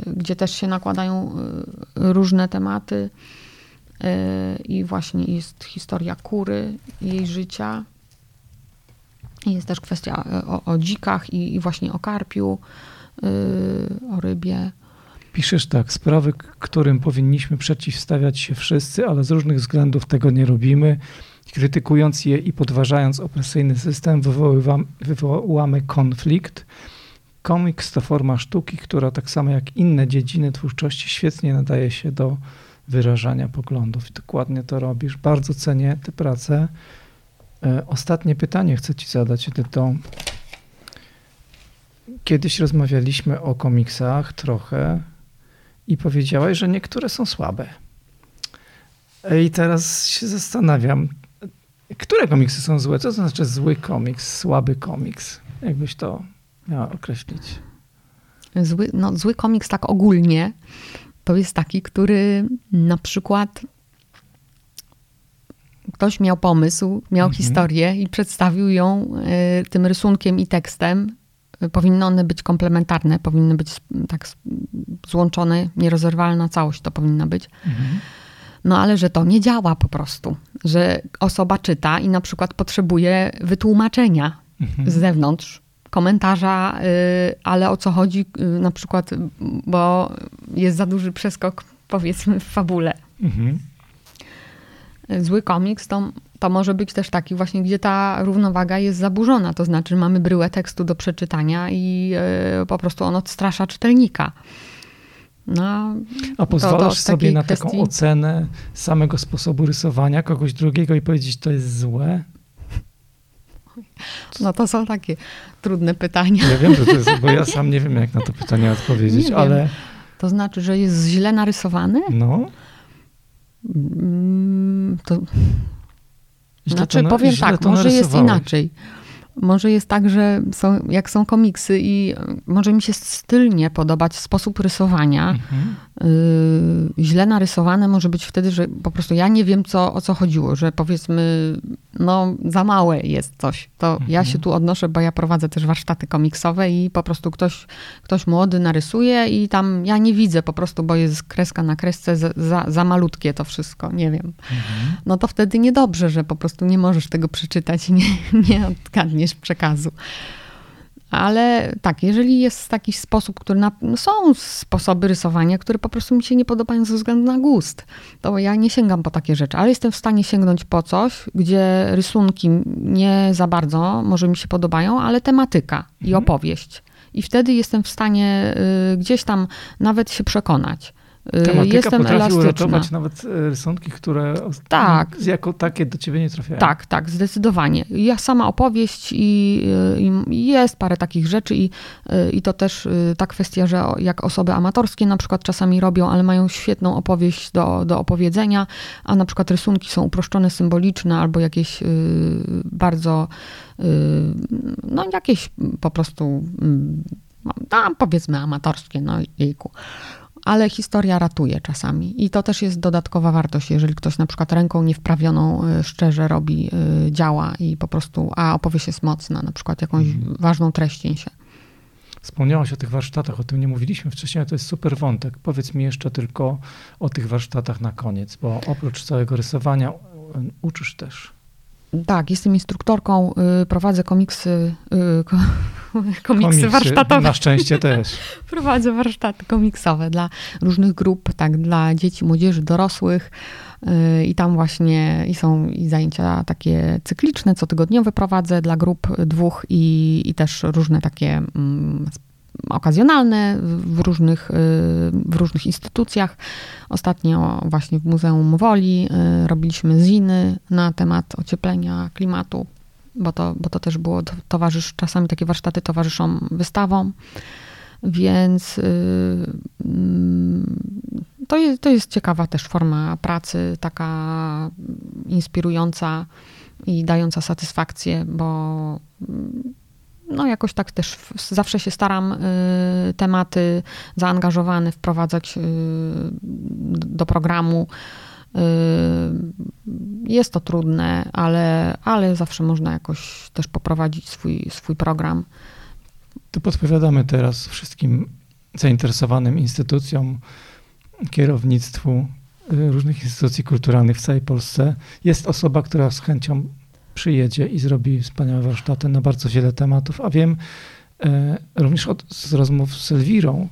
gdzie też się nakładają y, różne tematy. Y, I właśnie jest historia kury, jej życia. Jest też kwestia y, o, o dzikach i, i, właśnie o karpiu, o rybie. Piszesz tak, sprawy, którym powinniśmy przeciwstawiać się wszyscy, ale z różnych względów tego nie robimy. Krytykując je i podważając opresyjny system, wywołamy konflikt Komiks to forma sztuki, która tak samo jak inne dziedziny twórczości świetnie nadaje się do wyrażania poglądów. I dokładnie to robisz. Bardzo cenię tę pracę. E, ostatnie pytanie chcę ci zadać, Edyto. Kiedyś rozmawialiśmy o komiksach trochę i powiedziałaś, że niektóre są słabe. E, I teraz się zastanawiam, które komiksy są złe? Co to znaczy zły komiks, słaby komiks? Jakbyś to miała określić? Zły, no, zły komiks tak ogólnie to jest taki, który na przykład ktoś miał pomysł, miał mhm. historię i przedstawił ją y, tym rysunkiem i tekstem. Powinny one być komplementarne, powinny być tak złączone, nierozerwalna całość to powinna być. Mhm. No ale że to nie działa po prostu, że osoba czyta i na przykład potrzebuje wytłumaczenia mhm. z zewnątrz, komentarza, y, ale o co chodzi y, na przykład, bo jest za duży przeskok powiedzmy w fabule. Mhm. Zły komiks to, to może być też taki właśnie, gdzie ta równowaga jest zaburzona, to znaczy mamy bryłę tekstu do przeczytania i y, po prostu on odstrasza czytelnika. No, A pozwalasz sobie na kwestii... taką ocenę samego sposobu rysowania kogoś drugiego i powiedzieć, to jest złe? No to są takie trudne pytania. Ja wiem, że to jest, bo ja sam nie wiem, jak na to pytanie odpowiedzieć, ale... To znaczy, że jest źle narysowany? No. Mm, to... Znaczy, powiem tak, może jest inaczej. Może jest tak, że są, jak są komiksy i może mi się styl nie podobać, sposób rysowania, mhm. y, źle narysowane może być wtedy, że po prostu ja nie wiem, co, o co chodziło, że powiedzmy, no za małe jest coś. To mhm. ja się tu odnoszę, bo ja prowadzę też warsztaty komiksowe i po prostu ktoś, ktoś młody narysuje i tam ja nie widzę po prostu, bo jest kreska na kresce za, za, za malutkie to wszystko, nie wiem. Mhm. No to wtedy niedobrze, że po prostu nie możesz tego przeczytać i nie, nie odgadniesz przekazu. Ale tak, jeżeli jest taki sposób, który na, no są sposoby rysowania, które po prostu mi się nie podobają ze względu na gust, to ja nie sięgam po takie rzeczy, ale jestem w stanie sięgnąć po coś, gdzie rysunki nie za bardzo może mi się podobają, ale tematyka mhm. i opowieść. I wtedy jestem w stanie y, gdzieś tam nawet się przekonać. Y, Tematyka Jestem potrafi elastyczna. uratować nawet e, rysunki, które tak. jako takie do ciebie nie trafiają. Tak, tak, zdecydowanie. Ja sama opowieść i, y, i jest parę takich rzeczy i, y, i to też ta kwestia, że jak osoby amatorskie na przykład czasami robią, ale mają świetną opowieść do, do opowiedzenia, a na przykład rysunki są uproszczone, symboliczne albo jakieś bardzo, no jakieś po prostu, no, powiedzmy amatorskie, no jejku ale historia ratuje czasami. I to też jest dodatkowa wartość, jeżeli ktoś na przykład ręką niewprawioną y, szczerze robi, y, działa i po prostu, a opowieść jest mocna, na przykład jakąś mhm. ważną treść się. Wspomniałaś o tych warsztatach, o tym nie mówiliśmy wcześniej, ale to jest super wątek. Powiedz mi jeszcze tylko o tych warsztatach na koniec, bo oprócz całego rysowania uczysz też. Tak, jestem instruktorką, y, prowadzę komiksy, y, komiksy, komiksy warsztatowe. Na szczęście też. prowadzę warsztaty komiksowe dla różnych grup, tak, dla dzieci, młodzieży, dorosłych. Y, I tam właśnie i są i zajęcia takie cykliczne, cotygodniowe prowadzę dla grup dwóch i, i też różne takie mm, okazjonalne w różnych, y, w różnych instytucjach. Ostatnio właśnie w Muzeum Woli y, robiliśmy ziny na temat ocieplenia klimatu, bo to, bo to też było, towarzysz, czasami takie warsztaty towarzyszą wystawom, więc y, mm, to jest, to jest ciekawa też forma pracy, taka inspirująca i dająca satysfakcję, bo no jakoś tak też zawsze się staram y, tematy zaangażowane wprowadzać y, do programu. Y, jest to trudne, ale, ale zawsze można jakoś też poprowadzić swój, swój program. To podpowiadamy teraz wszystkim zainteresowanym instytucjom, kierownictwu różnych instytucji kulturalnych w całej Polsce. Jest osoba, która z chęcią przyjedzie i zrobi wspaniałe warsztaty na bardzo wiele tematów. A wiem e, również od, z rozmów z Elwirą,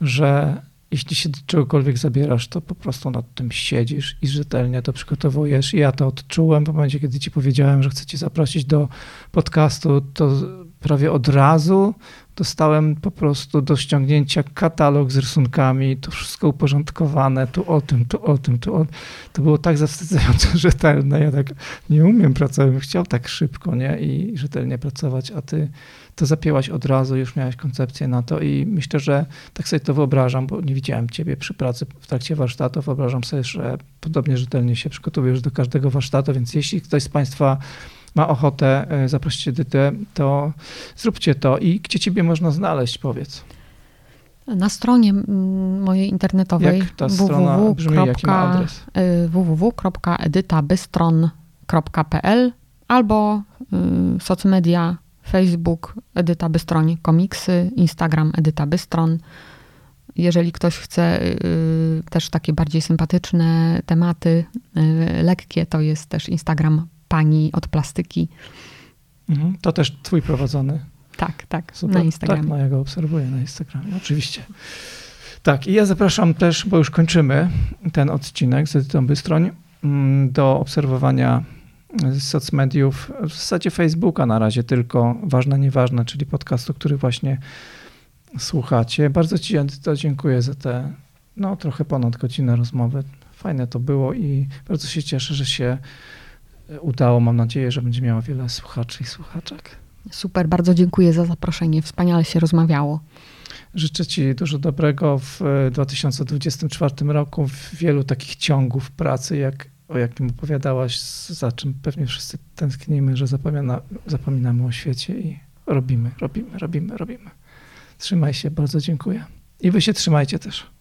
że jeśli się do czegokolwiek zabierasz, to po prostu nad tym siedzisz i rzetelnie to przygotowujesz. I ja to odczułem w momencie, kiedy ci powiedziałem, że chcę cię zaprosić do podcastu, to prawie od razu dostałem po prostu do ściągnięcia katalog z rysunkami, to wszystko uporządkowane, tu o tym, tu o tym, tu o To było tak zawstydzająco rzetelne. Ja tak nie umiem pracować, chciał tak szybko, nie? I rzetelnie pracować, a ty to zapięłaś od razu, już miałeś koncepcję na to i myślę, że tak sobie to wyobrażam, bo nie widziałem ciebie przy pracy w trakcie warsztatu. Wyobrażam sobie, że podobnie rzetelnie się przygotowujesz do każdego warsztatu, więc jeśli ktoś z Państwa ma ochotę e, zaprosić Edytę, to zróbcie to. I gdzie ciebie można znaleźć, powiedz? Na stronie mojej internetowej Jak ta strona www. brzmi, jaki ma adres? Www.edytabystron.pl albo y, socmedia, Facebook Edyta Bystroń Komiksy, Instagram Edyta Bystron. Jeżeli ktoś chce y, też takie bardziej sympatyczne tematy, y, lekkie, to jest też Instagram pani od plastyki. Mhm, to też twój prowadzony. Tak, tak, Super. na Instagramie. Tak, no ja go obserwuję na Instagramie, oczywiście. Tak, i ja zapraszam też, bo już kończymy ten odcinek z Edytą Bystroń, mm, do obserwowania socmediów, w zasadzie Facebooka na razie tylko, ważne, nieważne, czyli podcastu, który właśnie słuchacie. Bardzo Ci, Edyto, dziękuję za te, no trochę ponad godzinę rozmowy. Fajne to było i bardzo się cieszę, że się udało. Mam nadzieję, że będzie miała wiele słuchaczy i słuchaczek. Super, bardzo dziękuję za zaproszenie. Wspaniale się rozmawiało. Życzę Ci dużo dobrego w 2024 roku, w wielu takich ciągów pracy, jak, o jakim opowiadałaś, za czym pewnie wszyscy tęsknimy, że zapomina, zapominamy o świecie i robimy, robimy, robimy, robimy. Trzymaj się, bardzo dziękuję. I Wy się trzymajcie też.